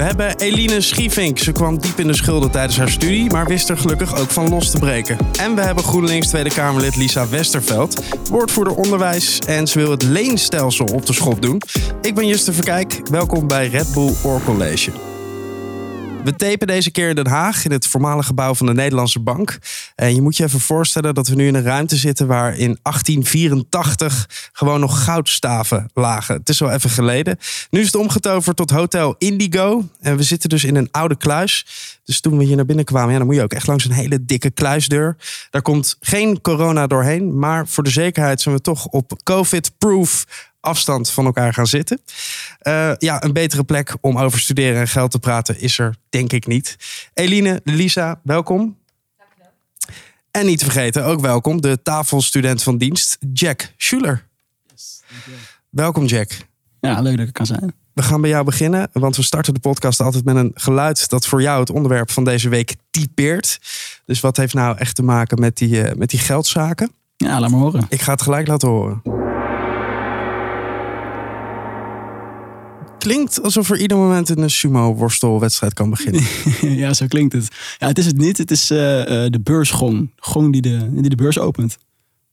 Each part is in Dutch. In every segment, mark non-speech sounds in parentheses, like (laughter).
We hebben Eline Schievink. Ze kwam diep in de schulden tijdens haar studie, maar wist er gelukkig ook van los te breken. En we hebben GroenLinks Tweede Kamerlid Lisa Westerveld, woordvoerder onderwijs en ze wil het leenstelsel op de schop doen. Ik ben Juste Verkijk, welkom bij Red Bull Oor College. We tapen deze keer in Den Haag, in het voormalige gebouw van de Nederlandse Bank. En je moet je even voorstellen dat we nu in een ruimte zitten waar in 1884 gewoon nog goudstaven lagen. Het is wel even geleden. Nu is het omgetoverd tot Hotel Indigo. En we zitten dus in een oude kluis. Dus toen we hier naar binnen kwamen, ja, dan moet je ook echt langs een hele dikke kluisdeur. Daar komt geen corona doorheen, maar voor de zekerheid zijn we toch op COVID-proof afstand van elkaar gaan zitten. Uh, ja, een betere plek om over studeren en geld te praten is er denk ik niet. Eline, Lisa, welkom. Dankjewel. En niet te vergeten, ook welkom, de tafelstudent van dienst, Jack Schuler. Yes, welkom Jack. Ja, leuk dat ik kan zijn. We gaan bij jou beginnen, want we starten de podcast altijd met een geluid dat voor jou het onderwerp van deze week typeert. Dus wat heeft nou echt te maken met die, uh, met die geldzaken? Ja, laat maar horen. Ik ga het gelijk laten horen. Klinkt alsof er ieder moment een sumo-worstelwedstrijd kan beginnen. (laughs) ja, zo klinkt het. Ja, het is het niet. Het is uh, de beursgong. Gong die de, die de beurs opent.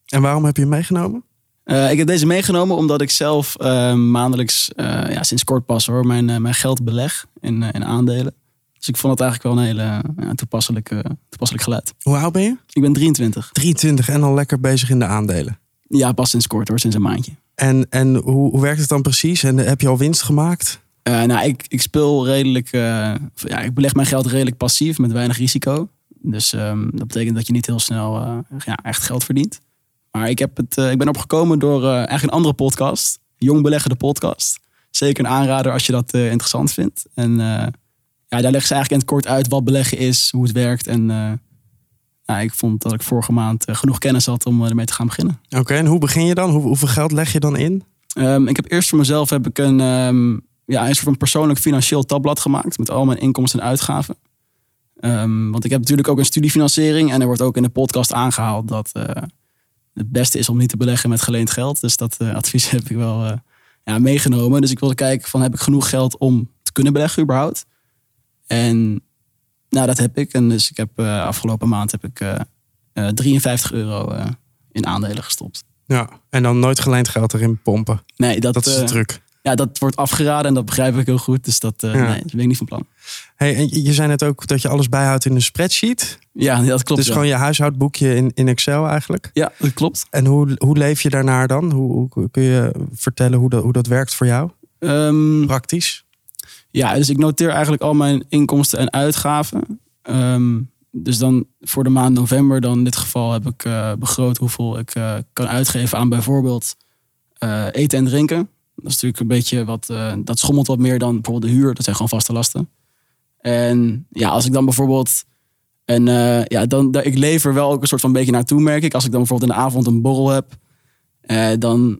En waarom heb je hem meegenomen? Uh, ik heb deze meegenomen omdat ik zelf uh, maandelijks, ja, sinds kort pas hoor, mijn, mijn geld beleg in, in aandelen. Dus ik vond het eigenlijk wel een hele ja, toepasselijk, toepasselijk geluid. Hoe oud ben je? Ik ben 23. 23 en al lekker bezig in de aandelen? Ja, pas sinds kort hoor, sinds een maandje. En, en hoe, hoe werkt het dan precies? En heb je al winst gemaakt? Uh, nou, ik, ik speel redelijk. Uh, ja, ik beleg mijn geld redelijk passief met weinig risico. Dus um, dat betekent dat je niet heel snel ja, echt geld verdient. Maar ik, heb het, ik ben opgekomen door eigenlijk een andere podcast. Jong Beleggen, de podcast. Zeker een aanrader als je dat interessant vindt. En ja, daar leggen ze eigenlijk in het kort uit wat beleggen is, hoe het werkt. En nou, ik vond dat ik vorige maand eh, genoeg kennis had om eh, ermee te gaan beginnen. Oké, en hoe begin je dan? Hoe, hoeveel geld leg je dan in? Um, ik heb eerst voor mezelf heb ik een, um, ja, een soort van persoonlijk financieel tabblad gemaakt met al mijn inkomsten en uitgaven. Um, want ik heb natuurlijk ook een studiefinanciering en er wordt ook in de podcast aangehaald dat uh, het beste is om niet te beleggen met geleend geld. Dus dat uh, (laughs) advies heb ik wel uh, ja, meegenomen. Dus ik wilde kijken van heb ik genoeg geld om te kunnen beleggen überhaupt. En nou, dat heb ik. En dus ik heb uh, afgelopen maand heb ik uh, uh, 53 euro in aandelen gestopt. Ja, en dan nooit geleend geld erin pompen. Nee, dat, dat is de truc. Ja, dat wordt afgeraden en dat begrijp ik heel goed. Dus dat, ja. nee, dat ben ik niet van plan. Hey, en je zei net ook dat je alles bijhoudt in een spreadsheet. Ja, dat klopt. Dus gewoon je huishoudboekje in, in Excel eigenlijk. Ja, dat klopt. En hoe, hoe leef je daarnaar dan? Hoe, hoe kun je vertellen hoe dat, hoe dat werkt voor jou? Um, Praktisch? Ja, dus ik noteer eigenlijk al mijn inkomsten en uitgaven. Um, dus dan voor de maand november, dan in dit geval heb ik uh, begroot hoeveel ik uh, kan uitgeven aan bijvoorbeeld uh, eten en drinken. Dat is natuurlijk een beetje wat, dat schommelt wat meer dan bijvoorbeeld de huur. Dat zijn gewoon vaste lasten. En ja, als ik dan bijvoorbeeld en ja, dan, ik lever wel ook een soort van beetje naartoe, merk ik. Als ik dan bijvoorbeeld in de avond een borrel heb, dan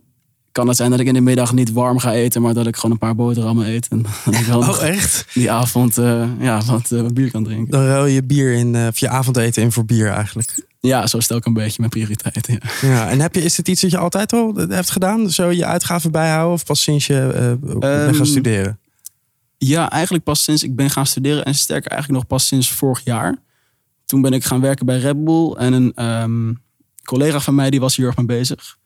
kan het zijn dat ik in de middag niet warm ga eten, maar dat ik gewoon een paar boterhammen eet. En (laughs) wel oh, echt? Die avond uh, ja, wat, uh, bier kan drinken. Dan ruil je bier in, uh, of je avondeten in voor bier eigenlijk. Ja, zo stel ik een beetje mijn prioriteiten. Ja. ja, en heb je, is het iets dat je altijd al hebt gedaan? Zo je uitgaven bijhouden of pas sinds je um, bent gaan studeren? Ja, eigenlijk pas sinds ik ben gaan studeren. En sterker eigenlijk nog pas sinds vorig jaar. Toen ben ik gaan werken bij Red Bull. En een um, collega van mij die was hier erg mee bezig.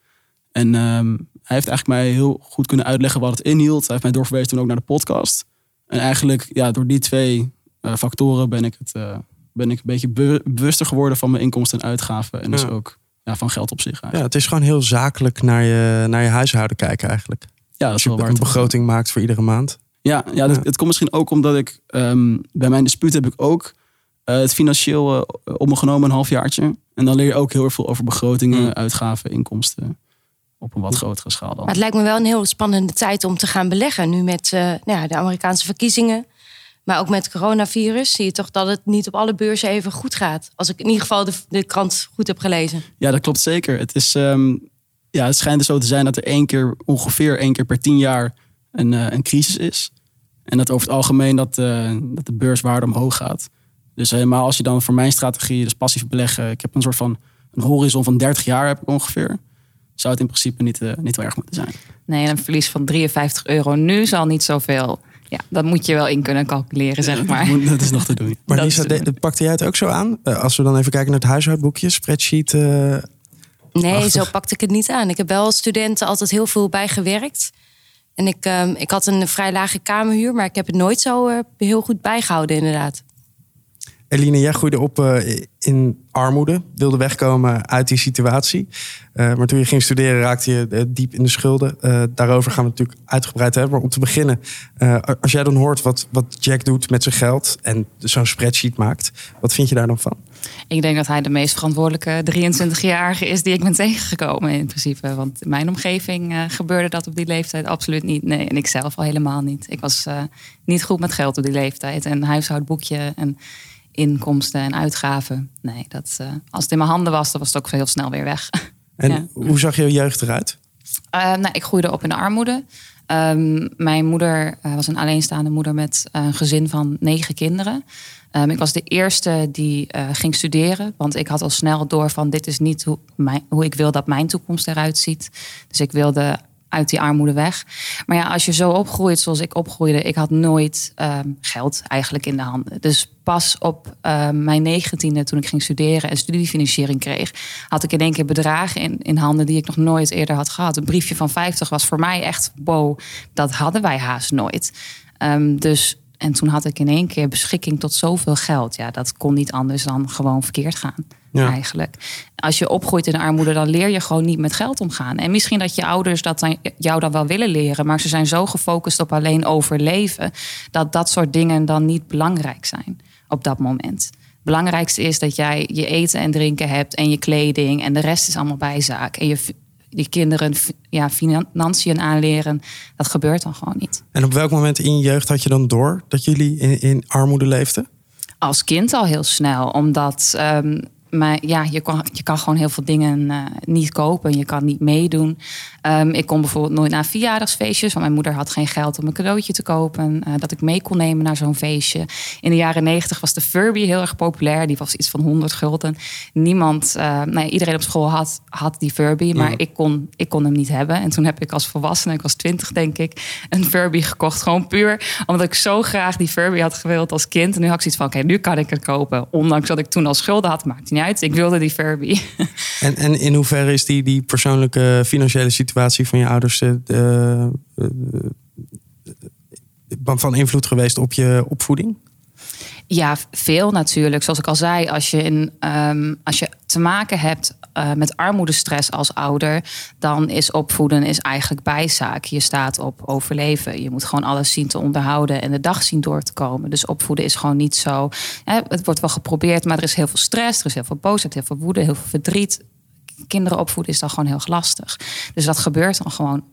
En um, hij heeft eigenlijk mij heel goed kunnen uitleggen wat het inhield. Hij heeft mij doorverwezen toen ook naar de podcast. En eigenlijk, ja, door die twee uh, factoren ben ik, het, uh, ben ik een beetje be bewuster geworden van mijn inkomsten en uitgaven. En dus ook ja, van geld op zich. Eigenlijk. Ja, het is gewoon heel zakelijk naar je, naar je huishouden kijken eigenlijk. Ja, dat Als je een begroting maakt voor iedere maand. Ja, ja, dat, het komt misschien ook omdat ik um, bij mijn dispuut heb ik ook uh, het financieel op me genomen een halfjaartje. En dan leer je ook heel erg veel over begrotingen, mm. uitgaven, inkomsten op een wat grotere schaal dan. Maar het lijkt me wel een heel spannende tijd om te gaan beleggen. Nu met uh, nou ja, de Amerikaanse verkiezingen. Maar ook met coronavirus zie je toch dat het niet op alle beurzen even goed gaat. Als ik in ieder geval de, de krant goed heb gelezen. Ja, dat klopt zeker. Het, is, um, ja, het schijnt er zo te zijn dat er één keer, ongeveer één keer per tien jaar een, uh, een crisis is. En dat over het algemeen dat, uh, dat de beurswaarde omhoog gaat. Dus helemaal als je dan voor mijn strategie, dus passief beleggen. Ik heb een soort van een horizon van 30 jaar heb ik ongeveer zou het in principe niet, uh, niet wel erg moeten zijn. Nee, een verlies van 53 euro nu zal niet zoveel ja, dat moet je wel in kunnen calculeren, zeg maar. (laughs) Dat is nog te doen. Maar Lisa, pakte jij het ook zo aan? Eh, als we dan even kijken naar het huishoudboekje, spreadsheet. eh, Nee, Achtig. zo pakte ik het niet aan. Ik heb wel als studenten altijd heel veel bijgewerkt. En ik, ehm, ik had een vrij lage kamerhuur, maar ik heb het nooit zo eh, heel goed bijgehouden, inderdaad. Eline, jij groeide op eh, in armoede, wilde wegkomen uit die situatie. Eh, maar toen je ging studeren raakte je eh, diep in de schulden. Daarover gaan we natuurlijk uitgebreid hebben. Maar om te beginnen, als jij dan hoort wat, wat Jack doet met zijn geld en zo'n spreadsheet maakt, wat vind je daar dan van? Ik denk dat hij de meest verantwoordelijke 23-jarige is die ik ben tegengekomen in principe. Want in mijn omgeving gebeurde dat op die leeftijd absoluut niet. Nee, en ik zelf al helemaal niet. Ik was niet goed met geld op die leeftijd. En huishoudboekje en inkomsten en uitgaven. Nee, dat, eh, als het in mijn handen was, dan was het ook heel snel weer weg. (laughs) En Ja. hoe zag jouw jeugd eruit? Eh, nou, ik groeide op in de armoede. Ehm, mijn moeder eh, was een alleenstaande moeder met een gezin van negen kinderen. Ehm, ik was de eerste die ging studeren, want ik had al snel door van dit is niet hoe, mijn, hoe ik wil dat mijn toekomst eruit ziet. Dus ik wilde uit die armoede weg. Maar ja, als je zo opgroeit zoals ik opgroeide, ik had nooit ehm, geld eigenlijk in de handen. Dus pas op ehm, mijn negentiende, toen ik ging studeren en studiefinanciering kreeg, had ik in één keer bedragen in, in handen die ik nog nooit eerder had gehad. Een briefje van 50 was voor mij echt, wow, dat hadden wij haast nooit. Ehm, dus, en toen had ik in één keer beschikking tot zoveel geld. Ja, dat kon niet anders dan gewoon verkeerd gaan. Ja. Eigenlijk. Als je opgroeit in de armoede, dan leer je gewoon niet met geld omgaan. En misschien dat je ouders dat dan, jou dan wel willen leren, maar ze zijn zo gefocust op alleen overleven, dat dat soort dingen dan niet belangrijk zijn op dat moment. Het belangrijkste is dat jij je eten en drinken hebt en je kleding en de rest is allemaal bijzaak. En je die kinderen ja, financiën aanleren, dat gebeurt dan gewoon niet. En op welk moment in je jeugd had je dan door dat jullie in, in armoede leefden? als kind al heel snel. Omdat ehm, maar ja, je, kan, je kan gewoon heel veel dingen eh, niet kopen. Je kan niet meedoen. Ehm, ik kon bijvoorbeeld nooit naar verjaardagsfeestjes. Want mijn moeder had geen geld om een cadeautje te kopen. eh, dat ik mee kon nemen naar zo'n feestje. In de jaren negentig was de Furby heel erg populair. Die was iets van 100 gulden. Niemand, eh, nee, iedereen op school had, had die Furby. Maar ik, kon, ik kon hem niet hebben. En toen heb ik als volwassene, ik was 20 denk ik, een Furby gekocht. Gewoon puur omdat ik zo graag die Furby had gewild als kind. En nu had ik zoiets van, oké, nu kan ik het kopen. Ondanks dat ik toen al schulden had, maakt niet Ik wilde die Furby. En, en in hoeverre is die, die persoonlijke financiële situatie van je ouders eh, van invloed geweest op je opvoeding? Ja, veel natuurlijk. Zoals ik al zei, als je, in, ehm, als je te maken hebt eh, met armoedestress als ouder, dan is opvoeden is eigenlijk bijzaak. Je staat op overleven. Je moet gewoon alles zien te onderhouden en de dag zien door te komen. Dus opvoeden is gewoon niet zo. Hè, het wordt wel geprobeerd, maar er is heel veel stress, er is heel veel boosheid, heel veel woede, heel veel verdriet. Kinderen opvoeden is dan gewoon heel lastig. Dus dat gebeurt dan gewoon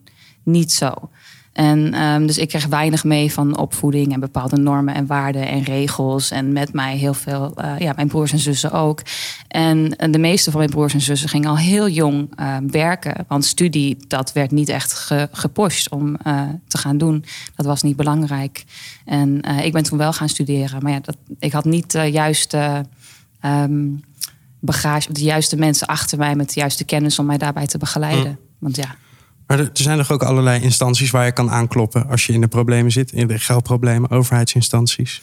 niet zo. En ehm, dus ik kreeg weinig mee van opvoeding en bepaalde normen en waarden en regels. En met mij heel veel, eh, ja, mijn broers en zussen ook. En, en de meeste van mijn broers en zussen gingen al heel jong ehm, werken. Want studie, dat werd niet echt ge, gepusht om eh, te gaan doen. Dat was niet belangrijk. En eh, ik ben toen wel gaan studeren. Maar ja, dat, ik had niet de juiste ehm, bagage, de juiste mensen achter mij met de juiste kennis om mij daarbij te begeleiden. Want ja. Maar er zijn toch ook allerlei instanties waar je kan aankloppen als je in de problemen zit, in de geldproblemen, overheidsinstanties.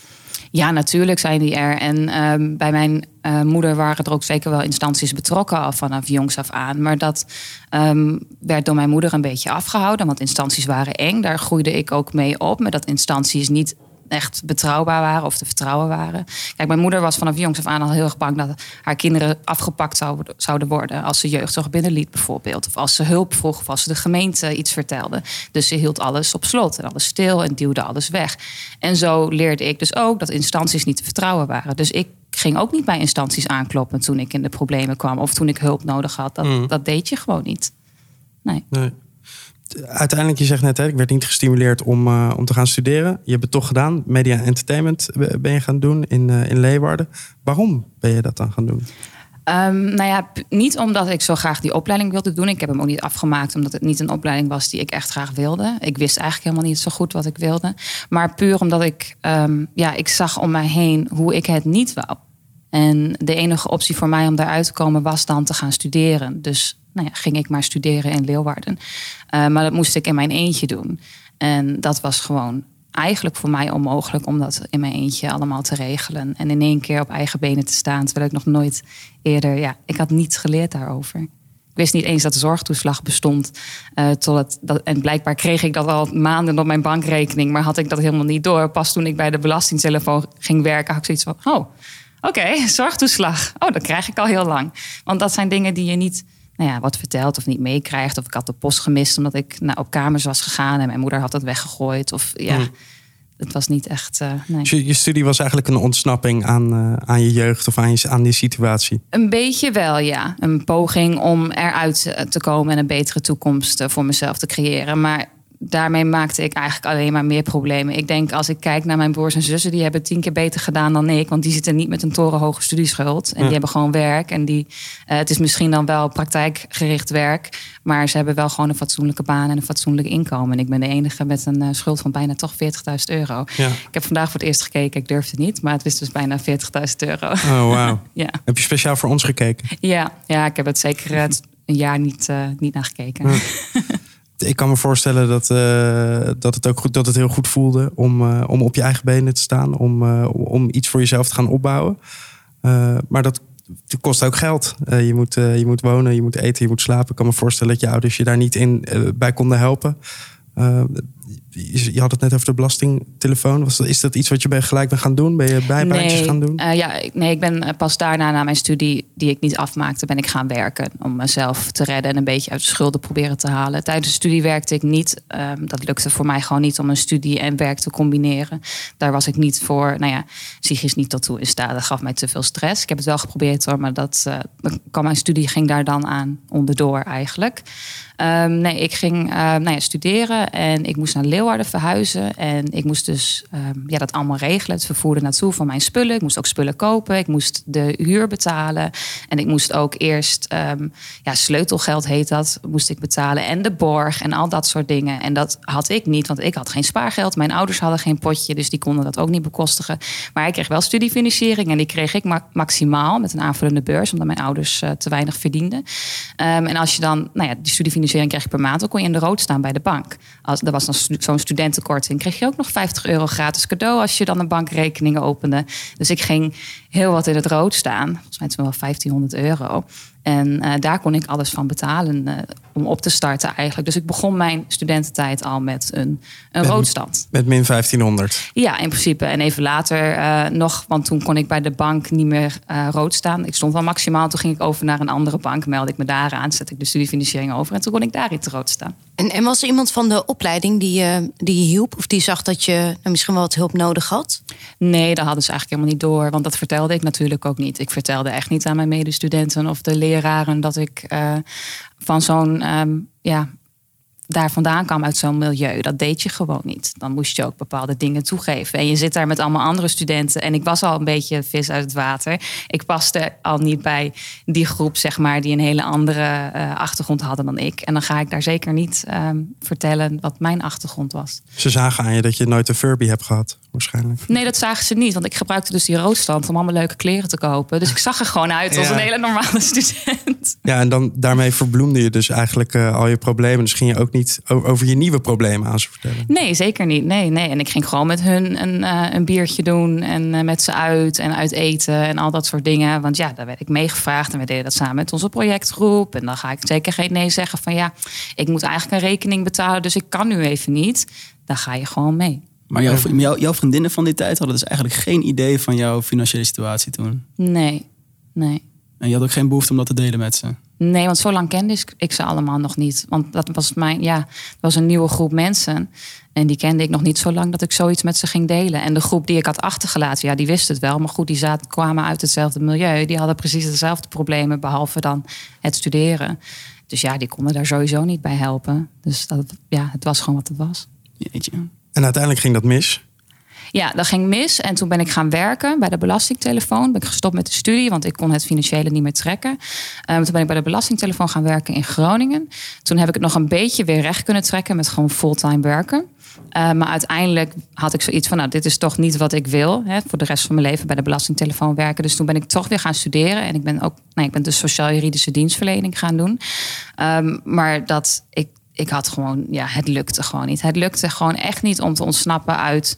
Ja, natuurlijk zijn die er. En ehm, bij mijn eh, moeder waren er ook zeker wel instanties betrokken al vanaf jongs af aan. Maar dat ehm, werd door mijn moeder een beetje afgehouden. Want instanties waren eng. Daar groeide ik ook mee op. Maar dat instanties niet echt betrouwbaar waren of te vertrouwen waren. Kijk, mijn moeder was vanaf jongs af aan al heel erg bang dat haar kinderen afgepakt zouden, worden als ze jeugdzorg binnenliet bijvoorbeeld. Of als ze hulp vroeg of als ze de gemeente iets vertelde. Dus ze hield alles op slot en alles stil en duwde alles weg. En zo leerde ik dus ook dat instanties niet te vertrouwen waren. Dus ik ging ook niet bij instanties aankloppen toen ik in de problemen kwam of toen ik hulp nodig had. Dat, dat deed je gewoon niet. Nee. Nee. Uiteindelijk, je zegt net, hè, ik werd niet gestimuleerd om, eh, om te gaan studeren. Je hebt het toch gedaan. Media entertainment ben je gaan doen in, eh, in Leeuwarden. Waarom ben je dat dan gaan doen? Um, nou ja, niet omdat ik zo graag die opleiding wilde doen. Ik heb hem ook niet afgemaakt omdat het niet een opleiding was die ik echt graag wilde. Ik wist eigenlijk helemaal niet zo goed wat ik wilde. Maar puur omdat ik, um, ja, ik zag om mij heen hoe ik het niet wou. En de enige optie voor mij om daaruit te komen was dan te gaan studeren. Dus nou ja, ging ik maar studeren in Leeuwarden. Uh, maar dat moest ik in mijn eentje doen. En dat was gewoon eigenlijk voor mij onmogelijk om dat in mijn eentje allemaal te regelen. En in één keer op eigen benen te staan. Terwijl ik nog nooit eerder, ja, ik had niets geleerd daarover. Ik wist niet eens dat de zorgtoeslag bestond. Uh, dat, en blijkbaar kreeg ik dat al maanden op mijn bankrekening. Maar had ik dat helemaal niet door. Pas toen ik bij de belastingtelefoon ging werken, had ik zoiets van: oh, oké, (laughs) zorgtoeslag. Oh, dat krijg ik al heel lang. Want dat zijn dingen die je niet nou ja, wat vertelt of niet meekrijgt. Of ik had de post gemist omdat ik naar, op kamers was gegaan en mijn moeder had het weggegooid. Of ja, hmm. het was niet echt. Uh, nee. Dus je, je, studie was eigenlijk een ontsnapping aan, uh, aan je jeugd of aan, je, aan die situatie? Een beetje wel, ja. Een poging om eruit te komen en een betere toekomst eh, voor mezelf te creëren. Maar daarmee maakte ik eigenlijk alleen maar meer problemen. Ik denk als ik kijk naar mijn broers en zussen, die hebben tien keer beter gedaan dan ik. Want die zitten niet met een torenhoge studieschuld. En die hebben gewoon werk. En die, uh, het is misschien dan wel praktijkgericht werk. Maar ze hebben wel gewoon een fatsoenlijke baan en een fatsoenlijk inkomen. En ik ben de enige met een uh, schuld van bijna toch 40.000 euro. Ja. Ik heb vandaag voor het eerst gekeken. Ik durfde niet. Maar het is dus bijna 40.000 euro. Oh, wow. (laughs) ja. Heb je speciaal voor ons gekeken? Ja, ja ik heb het zeker uh, een jaar niet, niet naar gekeken. Ja. (laughs) ik kan me voorstellen dat, uh, dat, het ook goed, dat het heel goed voelde om, uh, om op je eigen benen te staan, om, uh, om iets voor jezelf te gaan opbouwen. maar dat, dat, kost ook geld. je, moet, je moet wonen, je moet eten, je moet slapen. Ik kan me voorstellen dat je ouders je daar niet in bij konden helpen je had het net over de belastingtelefoon. Was is dat iets wat je bij gelijk bent gaan doen? Ben je bijbaantjes gaan doen? Uh, ja, nee, ik ben eh, pas daarna na mijn studie, die ik niet afmaakte, ben ik gaan werken. Om mezelf te redden en een beetje uit de schulden proberen te halen. Tijdens de studie werkte ik niet. Um, dat lukte voor mij gewoon niet om een studie en werk te combineren. Daar was ik niet voor, nou ja, psychisch niet tot toe in staat. Dat gaf mij te veel stress. Ik heb het wel geprobeerd hoor, maar dat uh, kan mijn studie ging daar dan aan onderdoor eigenlijk. Um, nee, ik ging uh, nou ja, studeren en ik moest naar Leeuwarden verhuizen. En ik moest dus um, ja, dat allemaal regelen. Het vervoerde naartoe van mijn spullen. Ik moest ook spullen kopen. Ik moest de huur betalen. En ik moest ook eerst, um, ja, sleutelgeld heet dat, moest ik betalen. En de borg en al dat soort dingen. En dat had ik niet, want ik had geen spaargeld. Mijn ouders hadden geen potje, dus die konden dat ook niet bekostigen. Maar ik kreeg wel studiefinanciering en die kreeg ik ma maximaal met een aanvullende beurs, omdat mijn ouders uh, te weinig verdienden. en als je dan, nou ja, die studiefinanciering financiering krijg je per maand, dan kon je in de rood staan bij de bank. Als, er was dan zo'n studentenkorting, kreeg je ook nog 50 euro gratis cadeau als je dan een bankrekening opende. Dus ik ging heel wat in het rood staan. Volgens mij toen wel 1500 euro. En uh, daar kon ik alles van betalen uh, om op te starten eigenlijk. Dus ik begon mijn studententijd al met een, een met, roodstand. Met min 1500? Ja, in principe. En even later uh, nog, want toen kon ik bij de bank niet meer rood staan. Ik stond wel maximaal, toen ging ik over naar een andere bank. Meldde ik me daar aan, zette ik de studiefinanciering over. En toen kon ik daar in te rood staan. En, en was er iemand van de opleiding die, je, die je hielp? Of die zag dat je nou, misschien wel wat hulp nodig had? Nee, dat hadden ze eigenlijk helemaal niet door. Want dat vertelde ik natuurlijk ook niet. Ik vertelde echt niet aan mijn medestudenten of de leraren dat ik uh, van zo'n um, ja, daar vandaan kwam uit zo'n milieu. Dat deed je gewoon niet. Dan moest je ook bepaalde dingen toegeven. En je zit daar met allemaal andere studenten. En ik was al een beetje vis uit het water. Ik paste al niet bij die groep, zeg maar, die een hele andere uh, achtergrond hadden dan ik. En dan ga ik daar zeker niet um, vertellen wat mijn achtergrond was. Ze zagen aan je dat je nooit een Furby hebt gehad, waarschijnlijk. Nee, dat zagen ze niet. Want ik gebruikte dus die roodstand om allemaal leuke kleren te kopen. Dus ik zag er gewoon uit als ja. een hele normale student. Ja, en dan daarmee verbloemde je dus eigenlijk uh, al je problemen. Dus ging je ook niet over je nieuwe problemen aan ze vertellen? Nee, zeker niet. Nee, nee. En ik ging gewoon met hun een, uh, een biertje doen en uh, met ze uit en uit eten en al dat soort dingen. Want ja, daar werd ik meegevraagd en we deden dat samen met onze projectgroep. En dan ga ik zeker geen nee zeggen van ja, ik moet eigenlijk een rekening betalen, dus ik kan nu even niet. Dan ga je gewoon mee. Maar jouw, jouw, jouw vriendinnen van die tijd hadden dus eigenlijk geen idee van jouw financiële situatie toen? Nee, nee. En je had ook geen behoefte om dat te delen met ze? Nee, want zo lang kende ik ze allemaal nog niet. Want dat was mijn, ja, dat was een nieuwe groep mensen. En die kende ik nog niet zo lang dat ik zoiets met ze ging delen. En de groep die ik had achtergelaten, ja, die wist het wel. Maar goed, die zaten, kwamen uit hetzelfde milieu. Die hadden precies dezelfde problemen, behalve dan het studeren. Dus ja, die konden daar sowieso niet bij helpen. Dus dat, ja, het was gewoon wat het was. Jeetje. En uiteindelijk ging dat mis? Ja, dat ging mis. En toen ben ik gaan werken bij de belastingtelefoon. Ben ik gestopt met de studie, want ik kon het financiële niet meer trekken. Um, toen ben ik bij de belastingtelefoon gaan werken in Groningen. Toen heb ik het nog een beetje weer recht kunnen trekken met gewoon fulltime werken. Uh, maar uiteindelijk had ik zoiets van, nou, dit is toch niet wat ik wil. Hè, voor de rest van mijn leven bij de belastingtelefoon werken. Dus toen ben ik toch weer gaan studeren. En ik ben ook, nou, ik ben de sociaal-juridische dienstverlening gaan doen. Um, maar dat ik ik had gewoon, ja, het lukte gewoon niet. Het lukte gewoon echt niet om te ontsnappen uit,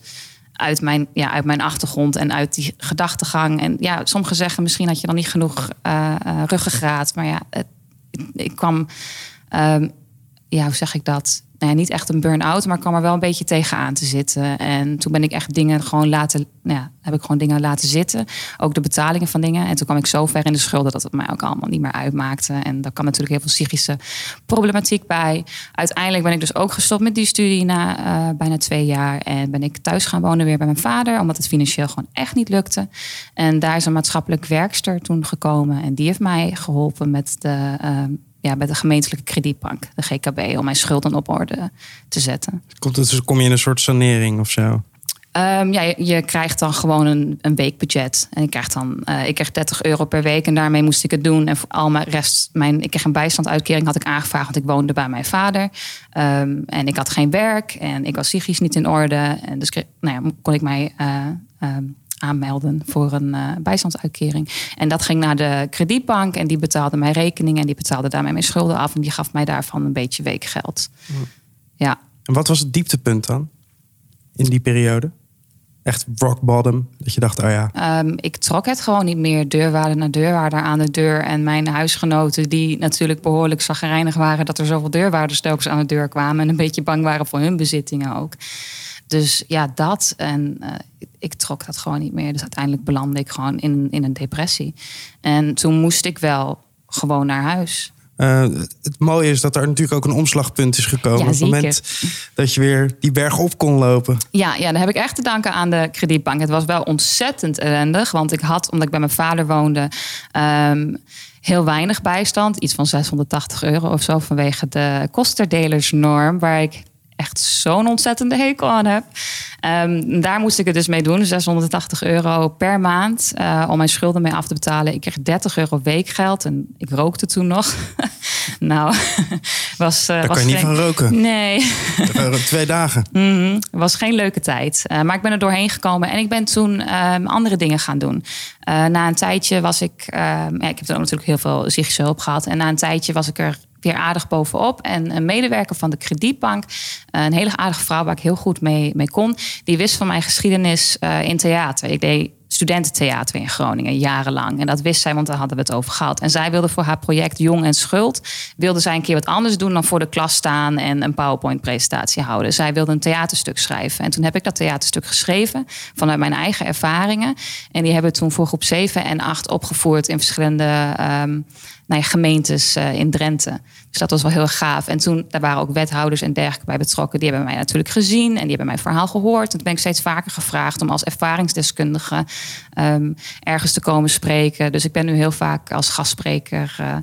uit, mijn, ja, uit mijn achtergrond en uit die gedachtegang. En ja, sommigen zeggen misschien had je dan niet genoeg uh, ruggengraat. Maar ja, ik kwam, um, ja, hoe zeg ik dat? Nou ja, niet echt een burn-out, maar kwam er wel een beetje tegenaan te zitten. En toen ben ik echt dingen gewoon laten, nou ja, heb ik gewoon dingen laten zitten. Ook de betalingen van dingen. En toen kwam ik zo ver in de schulden dat het mij ook allemaal niet meer uitmaakte. En daar kwam natuurlijk heel veel psychische problematiek bij. Uiteindelijk ben ik dus ook gestopt met die studie na uh, bijna twee jaar. En ben ik thuis gaan wonen weer bij mijn vader, omdat het financieel gewoon echt niet lukte. En daar is een maatschappelijk werkster toen gekomen. En die heeft mij geholpen met de. Uh, ja, bij de gemeentelijke kredietbank, de GKB, om mijn schulden op orde te zetten. Komt het, dus kom je in een soort sanering of zo? Um, ja, je, je, krijgt dan gewoon een, een weekbudget. En ik krijg dan uh, ik kreeg 30 euro per week en daarmee moest ik het doen. En voor al mijn rest, mijn, ik kreeg een bijstandsuitkering, had ik aangevraagd, want ik woonde bij mijn vader. Um, en ik had geen werk en ik was psychisch niet in orde. En dus nou ja, kon ik mij uh, um, aanmelden voor een uh, bijstandsuitkering. En dat ging naar de kredietbank en die betaalde mijn rekening en die betaalde daarmee mijn schulden af en die gaf mij daarvan een beetje weekgeld. Hm. Ja. En wat was het dieptepunt dan in die periode? Echt rock bottom, dat je dacht, oh ja. Um, ik trok het gewoon niet meer, deurwaarder naar deurwaarder aan de deur. En mijn huisgenoten, die natuurlijk behoorlijk zagrijnig waren... dat er zoveel deurwaarders telkens aan de deur kwamen... en een beetje bang waren voor hun bezittingen ook. Dus ja, dat. En uh, ik trok dat gewoon niet meer. Dus uiteindelijk belandde ik gewoon in, in een depressie. En toen moest ik wel gewoon naar huis. Uh, het mooie is dat er natuurlijk ook een omslagpunt is gekomen. Ja, op het moment dat je weer die berg op kon lopen. Ja, ja, dan heb ik echt te danken aan de kredietbank. Het was wel ontzettend ellendig. Want ik had, omdat ik bij mijn vader woonde, um, heel weinig bijstand. Iets van 680 euro of zo vanwege de kosterdelersnorm. Waar ik echt zo'n ontzettende hekel aan heb. Um, daar moest ik het dus mee doen. 680 euro per maand uh, om mijn schulden mee af te betalen. Ik kreeg 30 euro weekgeld en ik rookte toen nog. (laughs) nou, (laughs) was. Uh, Daar was kan je niet van roken. Nee. (laughs) Twee dagen. Mm -hmm. was geen leuke tijd. Uh, maar ik ben er doorheen gekomen en ik ben toen um, andere dingen gaan doen. na een tijdje was ik. ja, ik heb dan natuurlijk heel veel psychische hulp gehad. En na een tijdje was ik er weer aardig bovenop. En een medewerker van de kredietbank, een hele aardige vrouw waar ik heel goed mee, mee kon, die wist van mijn geschiedenis uh, in theater. Ik deed studententheater in Groningen jarenlang. En dat wist zij, want daar hadden we het over gehad. En zij wilde voor haar project Jong en Schuld... wilde zij een keer wat anders doen dan voor de klas staan... en een PowerPoint-presentatie houden. Zij wilde een theaterstuk schrijven. En toen heb ik dat theaterstuk geschreven vanuit mijn eigen ervaringen. En die hebben we toen voor groep 7 en 8 opgevoerd... in verschillende um, nou ja, gemeentes uh, in Drenthe. Dus dat was wel heel gaaf. En toen, daar waren ook wethouders en dergelijke bij betrokken. Die hebben mij natuurlijk gezien en die hebben mijn verhaal gehoord. En toen ben ik steeds vaker gevraagd om als ervaringsdeskundige um, ergens te komen spreken. Dus ik ben nu heel vaak als gastspreker. Uh,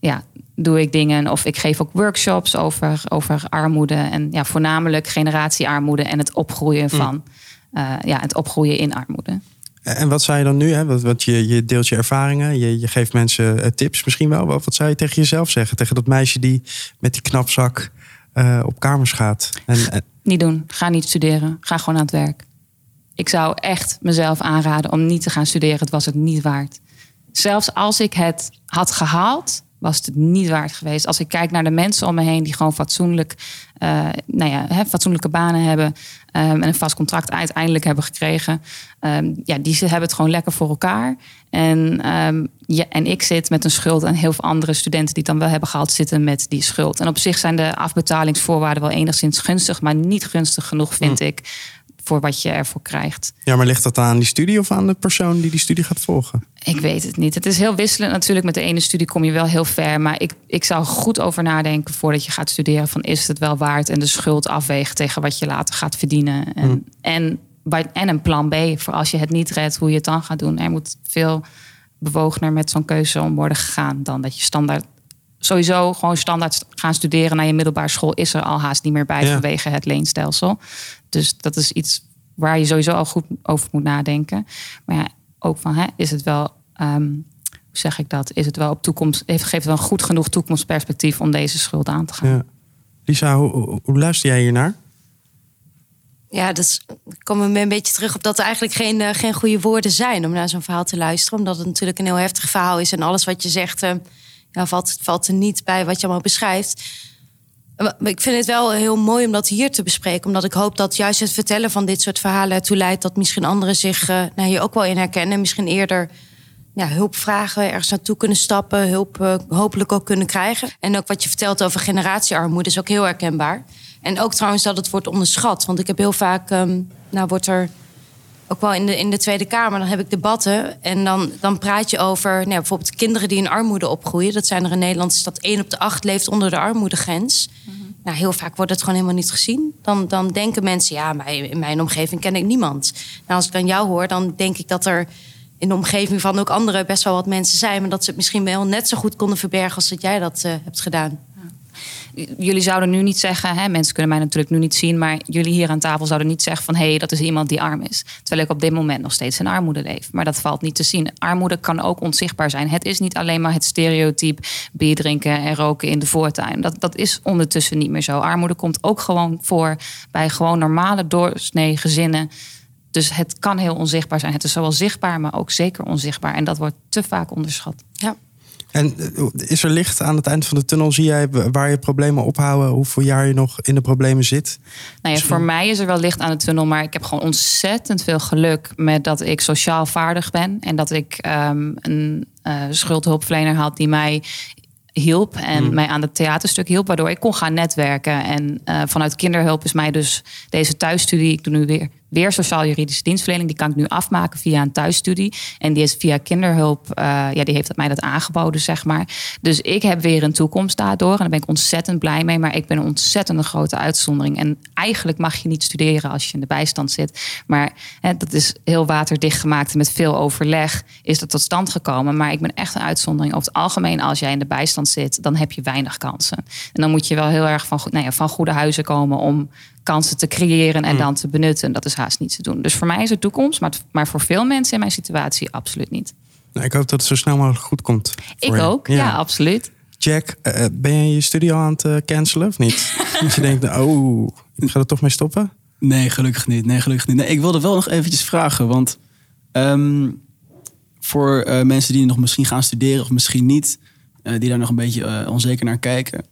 ja, doe ik dingen. Of ik geef ook workshops over, over armoede. En ja, voornamelijk generatiearmoede en het opgroeien van. Mm. Uh, ja, het opgroeien in armoede. En wat zei je dan nu? Hè? Want je, je deelt je ervaringen, je, je geeft mensen uh, tips misschien wel. Wat, wat zou je tegen jezelf zeggen? Tegen dat meisje die met die knapzak uh, op kamers gaat? En... Niet doen. Ga niet studeren. Ga gewoon aan het werk. Ik zou echt mezelf aanraden om niet te gaan studeren. Het was het niet waard. Zelfs als ik het had gehaald, was het niet waard geweest. Als ik kijk naar de mensen om me heen die gewoon fatsoenlijk, uh, nou ja, hè, fatsoenlijke banen hebben um, en een vast contract uiteindelijk hebben gekregen, um, ja, die hebben het gewoon lekker voor elkaar. En, um, ja, en ik zit met een schuld en heel veel andere studenten die het dan wel hebben gehad, zitten met die schuld. En op zich zijn de afbetalingsvoorwaarden wel enigszins gunstig, maar niet gunstig genoeg, vind hm. ik voor wat je ervoor krijgt. Ja, maar ligt dat aan die studie of aan de persoon die die studie gaat volgen? Ik weet het niet. Het is heel wisselend natuurlijk. Met de ene studie kom je wel heel ver. Maar ik, ik zou goed over nadenken voordat je gaat studeren. Van is het wel waard? En de schuld afwegen tegen wat je later gaat verdienen. En, hmm. en, en een plan B voor als je het niet redt, hoe je het dan gaat doen. Er moet veel bewogener met zo'n keuze om worden gegaan dan dat je standaard sowieso gewoon standaard gaan studeren naar je middelbare school is er al haast niet meer bij ja. vanwege het leenstelsel. Dus dat is iets waar je sowieso al goed over moet nadenken. Maar ja, ook van hè, is het wel, um, hoe zeg ik dat? Is het wel op toekomst, heeft, geeft het wel goed genoeg toekomstperspectief om deze schuld aan te gaan? Ja. Lisa, hoe, hoe luister jij hier naar? Ja, dat komen we een beetje terug op dat er eigenlijk geen, uh, geen goede woorden zijn om naar zo'n verhaal te luisteren. Omdat het natuurlijk een heel heftig verhaal is en alles wat je zegt. Uh, ja, valt, valt er niet bij wat je allemaal beschrijft. Ik vind het wel heel mooi om dat hier te bespreken. Omdat ik hoop dat juist het vertellen van dit soort verhalen ertoe leidt dat misschien anderen zich uh, nou, ook wel in herkennen. En misschien eerder ja, hulp vragen, ergens naartoe kunnen stappen, hulp uh, hopelijk ook kunnen krijgen. En ook wat je vertelt over generatiearmoede is ook heel herkenbaar. En ook trouwens dat het wordt onderschat. Want ik heb heel vaak, um, nou wordt er ook wel in de, in de Tweede Kamer, dan heb ik debatten. En dan, dan praat je over nou, bijvoorbeeld kinderen die in armoede opgroeien. Dat zijn er in Nederland, is dat 1 op de 8 leeft onder de armoedegrens. Mm Nou, heel vaak wordt het gewoon helemaal niet gezien. Dan, dan denken mensen, ja, maar in mijn omgeving ken ik niemand. Nou, als ik dan jou hoor, dan denk ik dat er in de omgeving van ook anderen best wel wat mensen zijn. Maar dat ze het misschien wel net zo goed konden verbergen als dat jij dat uh, hebt gedaan jullie zouden nu niet zeggen, hè, mensen kunnen mij natuurlijk nu niet zien, maar jullie hier aan tafel zouden niet zeggen van hé, hey, dat is iemand die arm is. Terwijl ik op dit moment nog steeds in armoede leef. Maar dat valt niet te zien. Armoede kan ook onzichtbaar zijn. Het is niet alleen maar het stereotype bier drinken en roken in de voortuin. Dat, dat is ondertussen niet meer zo. Armoede komt ook gewoon voor bij gewoon normale doorsnee gezinnen. Dus het kan heel onzichtbaar zijn. Het is zowel zichtbaar, maar ook zeker onzichtbaar. En dat wordt te vaak onderschat. Ja. En eh, is er licht aan het eind van de tunnel? Zie jij waar je problemen ophouden? Hoeveel jaar je nog in de problemen zit? Nou ja, voor mij is er wel licht aan de tunnel. Maar ik heb gewoon ontzettend veel geluk met dat ik sociaal vaardig ben. En dat ik um, een uh, schuldhulpverlener had die mij hielp en hmm. mij aan het theaterstuk hielp, waardoor ik kon gaan netwerken. En uh, vanuit kinderhulp is mij dus deze thuisstudie, ik doe nu weer weer sociaal-juridische dienstverlening. Die kan ik nu afmaken via een thuisstudie. En die is via kinderhulp, uh, ja, die heeft mij dat aangeboden, zeg maar. Dus ik heb weer een toekomst daardoor. En daar ben ik ontzettend blij mee. Maar ik ben een ontzettend grote uitzondering. En eigenlijk mag je niet studeren als je in de bijstand zit. Maar hè, dat is heel waterdicht gemaakt. En met veel overleg is dat tot stand gekomen. Maar ik ben echt een uitzondering. Over het algemeen, als jij in de bijstand zit, dan heb je weinig kansen. En dan moet je wel heel erg van, nou ja, van goede huizen komen om kansen te creëren en hmm. dan te benutten. Dat is haast niet te doen. Dus voor mij is het toekomst, maar, maar voor veel mensen in mijn situatie absoluut niet. Nou, ik hoop dat het zo snel mogelijk goed komt. Ik ook, ja. absoluut. Jack, uh, ben je je studie al aan het uh, cancelen of niet? (laughs) Als je denkt, oh, ik ga er toch mee stoppen? Nee, gelukkig niet. Nee, gelukkig niet. Nee, ik wilde wel nog eventjes vragen, want um, voor uh, mensen die nog misschien gaan studeren of misschien niet, die daar nog een beetje onzeker naar kijken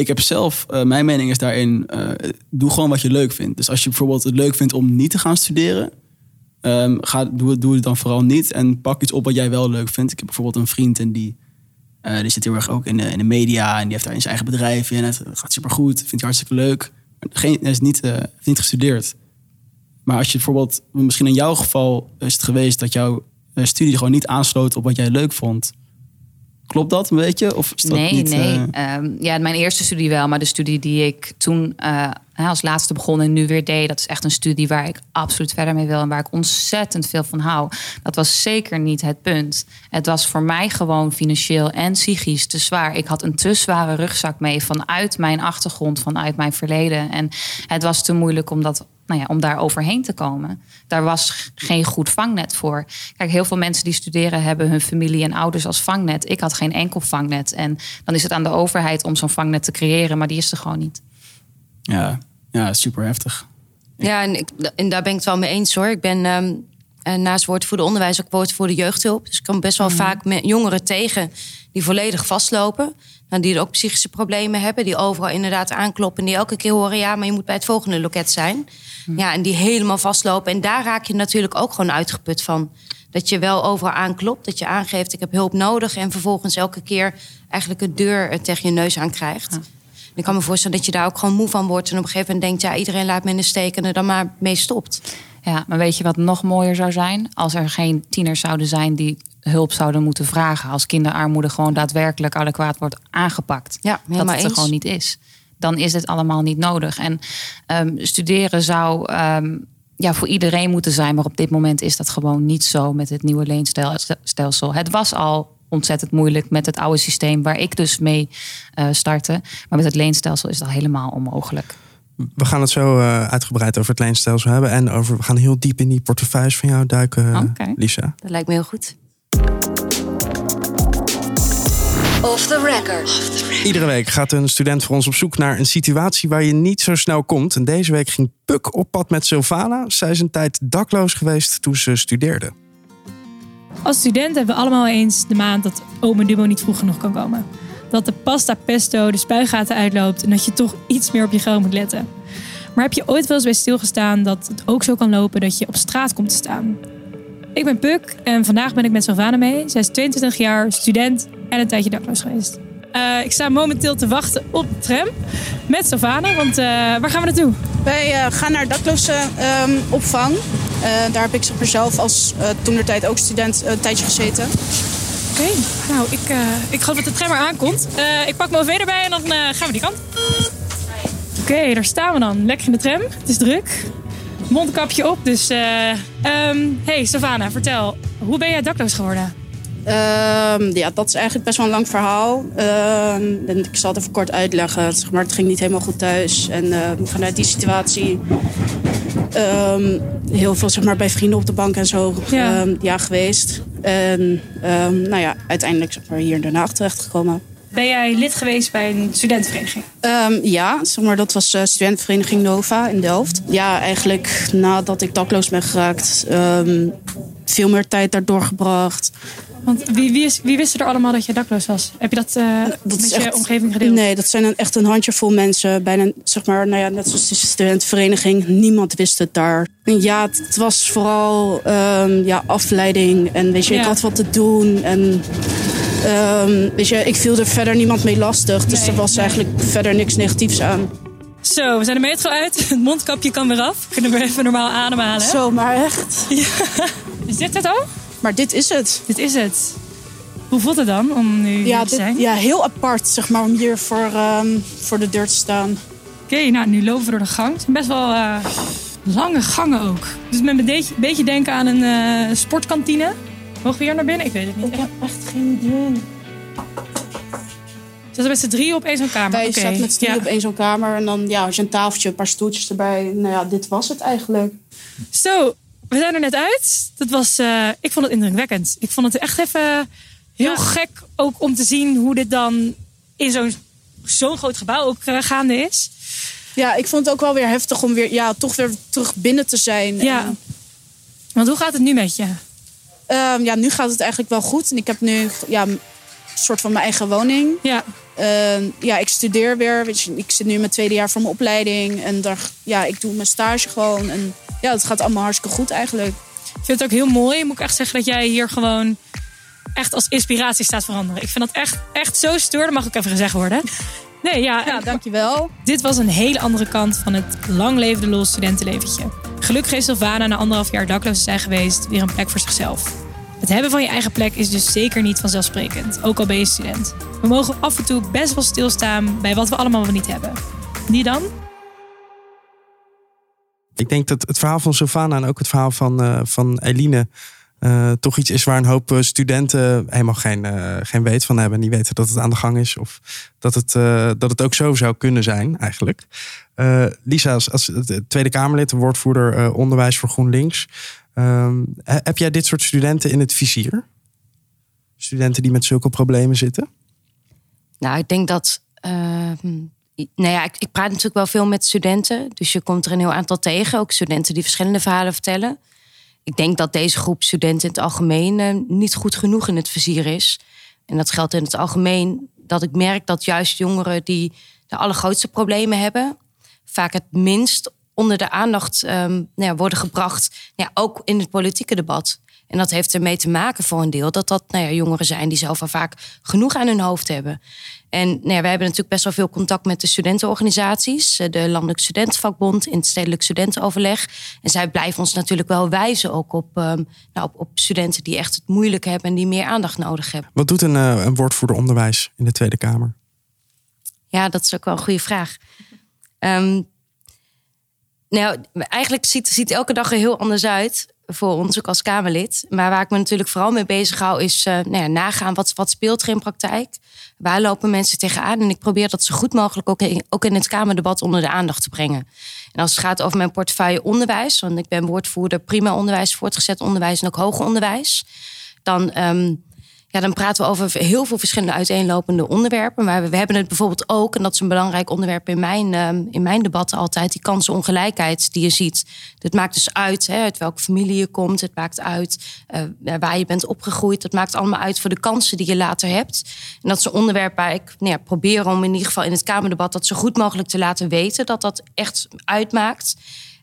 ik heb zelf, uh, mijn mening is daarin, uh, doe gewoon wat je leuk vindt. Dus als je bijvoorbeeld het leuk vindt om niet te gaan studeren, um, ga, doe, doe het dan vooral niet. En pak iets op wat jij wel leuk vindt. Ik heb bijvoorbeeld een vriend en die, uh, die zit heel erg ook in de, in de media en die heeft daar in zijn eigen bedrijf en het gaat supergoed, vindt hij hartstikke leuk. Geen, hij is niet, niet gestudeerd. Maar als je bijvoorbeeld, misschien in jouw geval is het geweest dat jouw studie gewoon niet aansloot op wat jij leuk vond. Klopt dat een beetje? Of is dat nee, niet, nee. Uh... ja, mijn eerste studie wel. Maar de studie die ik toen uh, als laatste begon en nu weer deed... dat is echt een studie waar ik absoluut verder mee wil... en waar ik ontzettend veel van hou. Dat was zeker niet het punt. Het was voor mij gewoon financieel en psychisch te zwaar. Ik had een te zware rugzak mee vanuit mijn achtergrond, vanuit mijn verleden. En het was te moeilijk om dat nou ja, om daar overheen te komen. Daar was geen goed vangnet voor. Kijk, heel veel mensen die studeren hebben hun familie en ouders als vangnet. Ik had geen enkel vangnet. En dan is het aan de overheid om zo'n vangnet te creëren, maar die is er gewoon niet. Ja, ja super heftig. Ja, en, ik, en daar ben ik het wel mee eens hoor. Ik ben um, naast woordvoerder onderwijs ook woordvoerder jeugdhulp. Dus ik kom best wel mhm. vaak met jongeren tegen die volledig vastlopen. Nou, die ook psychische problemen hebben, die overal inderdaad aankloppen. En die elke keer horen, ja, maar je moet bij het volgende loket zijn. Hm. Ja, en die helemaal vastlopen. En daar raak je natuurlijk ook gewoon uitgeput van. Dat je wel overal aanklopt, dat je aangeeft, ik heb hulp nodig. En vervolgens elke keer eigenlijk een deur tegen je neus aan krijgt. Ik kan me voorstellen dat je daar ook gewoon moe van wordt. En op een gegeven moment denkt, ja, iedereen laat me in de steek en er dan maar mee stopt. Ja, maar weet je wat nog mooier zou zijn? Als er geen tieners zouden zijn die hulp zouden moeten vragen. Als kinderarmoede gewoon daadwerkelijk adequaat wordt aangepakt. Ja, dat het er gewoon niet is. Dan is het allemaal niet nodig. En um, studeren zou um, ja, voor iedereen moeten zijn. Maar op dit moment is dat gewoon niet zo met het nieuwe leenstelsel. Het was al ontzettend moeilijk met het oude systeem waar ik dus mee uh, startte. Maar met het leenstelsel is dat helemaal onmogelijk. We gaan het zo uh, uitgebreid over het leenstelsel hebben. En over, we gaan heel diep in die portefeuilles van jou duiken, okay. Lisa. Dat lijkt me heel goed. Off the record. Iedere week gaat een student voor ons op zoek naar een situatie waar je niet zo snel komt. En deze week ging Puk op pad met Sylvana. Zij is een tijd dakloos geweest toen ze studeerde. Als student hebben we allemaal eens de maand dat Ome Dumo niet vroeg genoeg kan komen. Dat de pasta pesto de spuigaten uitloopt en dat je toch iets meer op je geld moet letten. Maar heb je ooit wel eens bij stilgestaan dat het ook zo kan lopen dat je op straat komt te staan? Ik ben Puk en vandaag ben ik met Sylvana mee. Zij is 22 jaar, student en een tijdje dakloos geweest. Eh, ik sta momenteel te wachten op de tram met Sylvana, want uh, waar gaan we naartoe? Wij uh, gaan naar dakloze um, opvang. daar heb ik zelf als toen de tijd ook student een tijdje gezeten. Oké, okay, nou ik, ik geloof dat de tram er aankomt. ik pak mijn OV erbij en dan gaan we die kant. Oké, okay, daar staan we dan. Lekker in de tram. Het is druk. Mondkapje op, dus... Um, hey, Savannah, vertel. Hoe ben jij dakloos geworden? Uh, ja, dat is eigenlijk best wel een lang verhaal. Uh, en ik zal het even kort uitleggen. Zeg maar, het ging niet helemaal goed thuis. En uh, vanuit die situatie ehm, heel veel zeg maar, bij vrienden op de bank en zo ja. ja geweest. En nou ja, uiteindelijk zeg maar, hier in Den Haag terechtgekomen. Ben jij lid geweest bij een studentenvereniging? Um, ja, zeg maar, dat was uh, studentenvereniging Nova in Delft. Ja, eigenlijk nadat ik dakloos ben geraakt, um, veel meer tijd daar doorgebracht. Want wie, wie, is, wie wist er allemaal dat je dakloos was? Heb je dat, uh, dat met je omgeving gedeeld? Nee, dat zijn een, echt een handjevol mensen. Bijna, zeg maar, nou ja, net zoals de studentenvereniging. Niemand wist het daar. En ja, het, was vooral um, ja, afleiding. En weet je, ja. ik had wat te doen. En Um, weet je, ik viel er verder niemand mee lastig. Dus er was eigenlijk verder niks negatiefs aan. Zo, we zijn de metro uit. Het mondkapje kan weer af. Kunnen we even normaal ademhalen. Zo, maar echt. Ja. Is dit het al? Maar dit is het. Dit is het. Hoe voelt het dan om nu ja, hier te zijn? ja, heel apart zeg maar, om hier voor, um, voor de deur te staan. Oké, okay, nou nu lopen we door de gang. Het zijn best wel uh, lange gangen ook. Dus met een beetje, beetje denken aan een uh, sportkantine. Mogen we hier naar binnen? Ik weet het niet. Ik heb echt geen idee. Zitten met z'n drieën op één zo'n kamer? Wij okay. zaten met z'n drieën ja. op één zo'n kamer. En dan ja, als je een tafeltje, een paar stoeltjes erbij. Nou ja, dit was het eigenlijk. Zo, we zijn er net uit. Dat was, uh, ik vond het indrukwekkend. Ik vond het echt even heel ja. gek ook om te zien hoe dit dan in zo'n zo'n groot gebouw ook uh, gaande is. Ja, ik vond het ook wel weer heftig om weer, ja, toch weer terug binnen te zijn. Ja. En... Want hoe gaat het nu met je? Um, ja, nu gaat het eigenlijk wel goed. En ik heb nu ja, een soort van mijn eigen woning. Ja. Uh, ja, ik studeer weer. Weet je, ik zit nu in mijn tweede jaar van mijn opleiding. En daar, ja, ik doe mijn stage gewoon. En ja, het gaat allemaal hartstikke goed eigenlijk. Ik vind het ook heel mooi. Moet ik echt zeggen dat jij hier gewoon echt als inspiratie staat veranderen. Ik vind dat echt, echt zo stoer. Dat mag ook even gezegd worden. Nee, ja, ja dankjewel. Dit was een hele andere kant van het lang levende los studentenleventje. Gelukkig heeft Sylvana na anderhalf jaar dakloos zijn geweest weer een plek voor zichzelf. Het hebben van je eigen plek is dus zeker niet vanzelfsprekend, ook al ben je student. We mogen af en toe best wel stilstaan bij wat we allemaal wel niet hebben. Die dan? Ik denk dat het verhaal van Sylvana en ook het verhaal van, uh, van Eline uh, toch iets is waar een hoop studenten helemaal geen, geen weet van hebben. Die weten dat het aan de gang is of dat het, dat het ook zo zou kunnen zijn eigenlijk. Lisa, als, als Tweede Kamerlid, woordvoerder onderwijs voor GroenLinks. Um, heb jij dit soort studenten in het vizier? Studenten die met zulke problemen zitten? Nou, ik denk dat. nou ja, ik, ik praat natuurlijk wel veel met studenten. Dus je komt er een heel aantal tegen. Ook studenten die verschillende verhalen vertellen ik denk dat deze groep studenten in het algemeen eh, niet goed genoeg in het vizier is. En dat geldt in het algemeen dat ik merk dat juist jongeren die de allergrootste problemen hebben, vaak het minst onder de aandacht um, nou ja, worden gebracht. Ja, ook in het politieke debat. En dat heeft ermee te maken voor een deel dat dat nou ja, jongeren zijn die zelf al vaak genoeg aan hun hoofd hebben. En nou ja, we hebben natuurlijk best wel veel contact met de studentenorganisaties, eh, de Landelijk Studentenvakbond, in het Stedelijk Studentenoverleg. En zij blijven ons natuurlijk wel wijzen ook op, um, nou, op, op, studenten die echt het moeilijk hebben en die meer aandacht nodig hebben. Wat doet een, uh, een woordvoerder onderwijs in de Tweede Kamer? Ja, dat is ook wel een goede vraag. Um, nou, eigenlijk ziet, ziet elke dag er heel anders uit voor ons ook als Kamerlid. Maar waar ik me natuurlijk vooral mee bezig hou, is uh, nou ja, nagaan wat, wat speelt er in praktijk. Waar lopen mensen tegenaan? En ik probeer dat zo goed mogelijk ook in, ook in het Kamerdebat onder de aandacht te brengen. En als het gaat over mijn portefeuille onderwijs, want ik ben woordvoerder prima onderwijs, voortgezet onderwijs en ook hoger onderwijs. Dan um, ja, dan praten we over heel veel verschillende uiteenlopende onderwerpen. Maar we, hebben het bijvoorbeeld ook, en dat is een belangrijk onderwerp in mijn, ehm, in mijn debatten altijd, die kansenongelijkheid die je ziet. Dat maakt dus uit hè, uit welke familie je komt. Het maakt uit uh, waar je bent opgegroeid. Dat maakt allemaal uit voor de kansen die je later hebt. En dat is een onderwerp waar ik nou ja, probeer om in ieder geval in het Kamerdebat dat zo goed mogelijk te laten weten. Dat dat echt uitmaakt.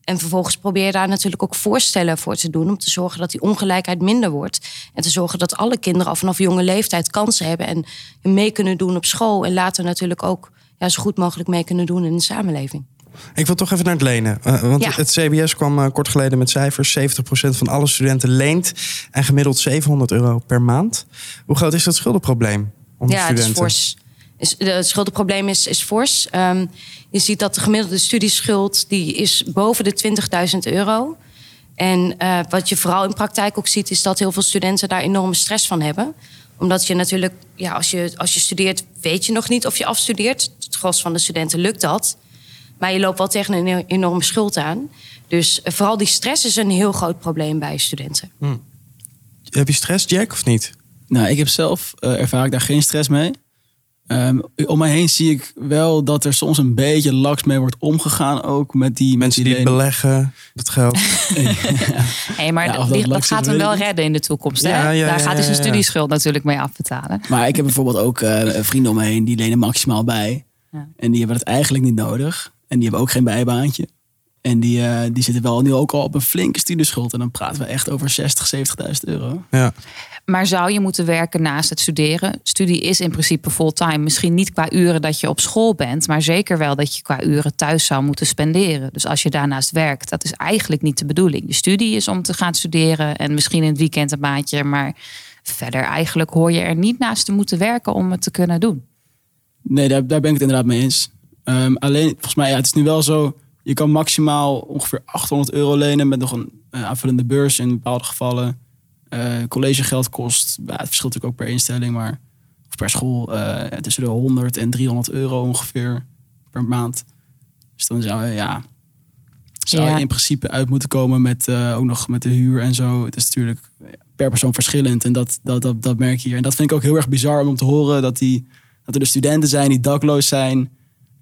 En vervolgens probeer je daar natuurlijk ook voorstellen voor te doen. Om te zorgen dat die ongelijkheid minder wordt. En te zorgen dat alle kinderen al vanaf jonge leeftijd kansen hebben. En mee kunnen doen op school. En later natuurlijk ook ja, zo goed mogelijk mee kunnen doen in de samenleving. Ik wil toch even naar het lenen. Uh, want Ja. het CBS kwam uh, kort geleden met cijfers. 70% van alle studenten leent. En gemiddeld 700 euro per maand. Hoe groot is dat schuldenprobleem onder ja, het is fors. Is, het schuldenprobleem is, is fors. Ehm, je ziet dat de gemiddelde studieschuld die is boven de 20.000 euro. En eh, wat je vooral in praktijk ook ziet, is dat heel veel studenten daar enorme stress van hebben. Omdat je natuurlijk, ja, als je, als je studeert, weet je nog niet of je afstudeert. Het gros van de studenten lukt dat. Maar je loopt wel tegen een enorme schuld aan. Dus eh, vooral die stress is een heel groot probleem bij studenten. Heb je stress, Jack, of niet? Nou, ik heb zelf eh, ervaar ik daar geen stress mee. Ehm, om mij heen zie ik wel dat er soms een beetje laks mee wordt omgegaan. Ook met die Mensen met die lenen. beleggen, dat geld. (laughs) Hey, maar Ja, dat, gaat hem wel redden in de toekomst. Hè? Ja, ja, Daar ja, gaat hij zijn ja, ja. studieschuld natuurlijk mee afbetalen. Maar ik heb bijvoorbeeld ook eh, vrienden om me heen die lenen maximaal bij. Ja. En die hebben het eigenlijk niet nodig. En die hebben ook geen bijbaantje. En die, eh, die zitten wel nu ook al op een flinke studieschuld. En dan praten we echt over 60, 70.000 euro. Ja. Maar zou je moeten werken naast het studeren? Studie is in principe fulltime. Misschien niet qua uren dat je op school bent, maar zeker wel dat je qua uren thuis zou moeten spenderen. Dus als je daarnaast werkt, dat is eigenlijk niet de bedoeling. Je studie is om te gaan studeren en misschien in het weekend een maandje, maar verder eigenlijk hoor je er niet naast te moeten werken om het te kunnen doen. Nee, daar, daar ben ik het inderdaad mee eens. Ehm, alleen, volgens mij, ja, het is nu wel zo. Je kan maximaal ongeveer 800 euro lenen met nog een eh, aanvullende beurs in bepaalde gevallen. Eh, collegegeld kost, ja, het verschilt natuurlijk ook per instelling, maar of per school eh, tussen de 100 en 300 euro ongeveer per maand. Dus dan zou je, ja, zou Ja. in principe uit moeten komen met ook nog met de huur en zo. Het is natuurlijk per persoon verschillend en dat, dat, dat, dat merk je hier. En dat vind ik ook heel erg bizar om te horen dat, die, dat er de studenten zijn die dakloos zijn.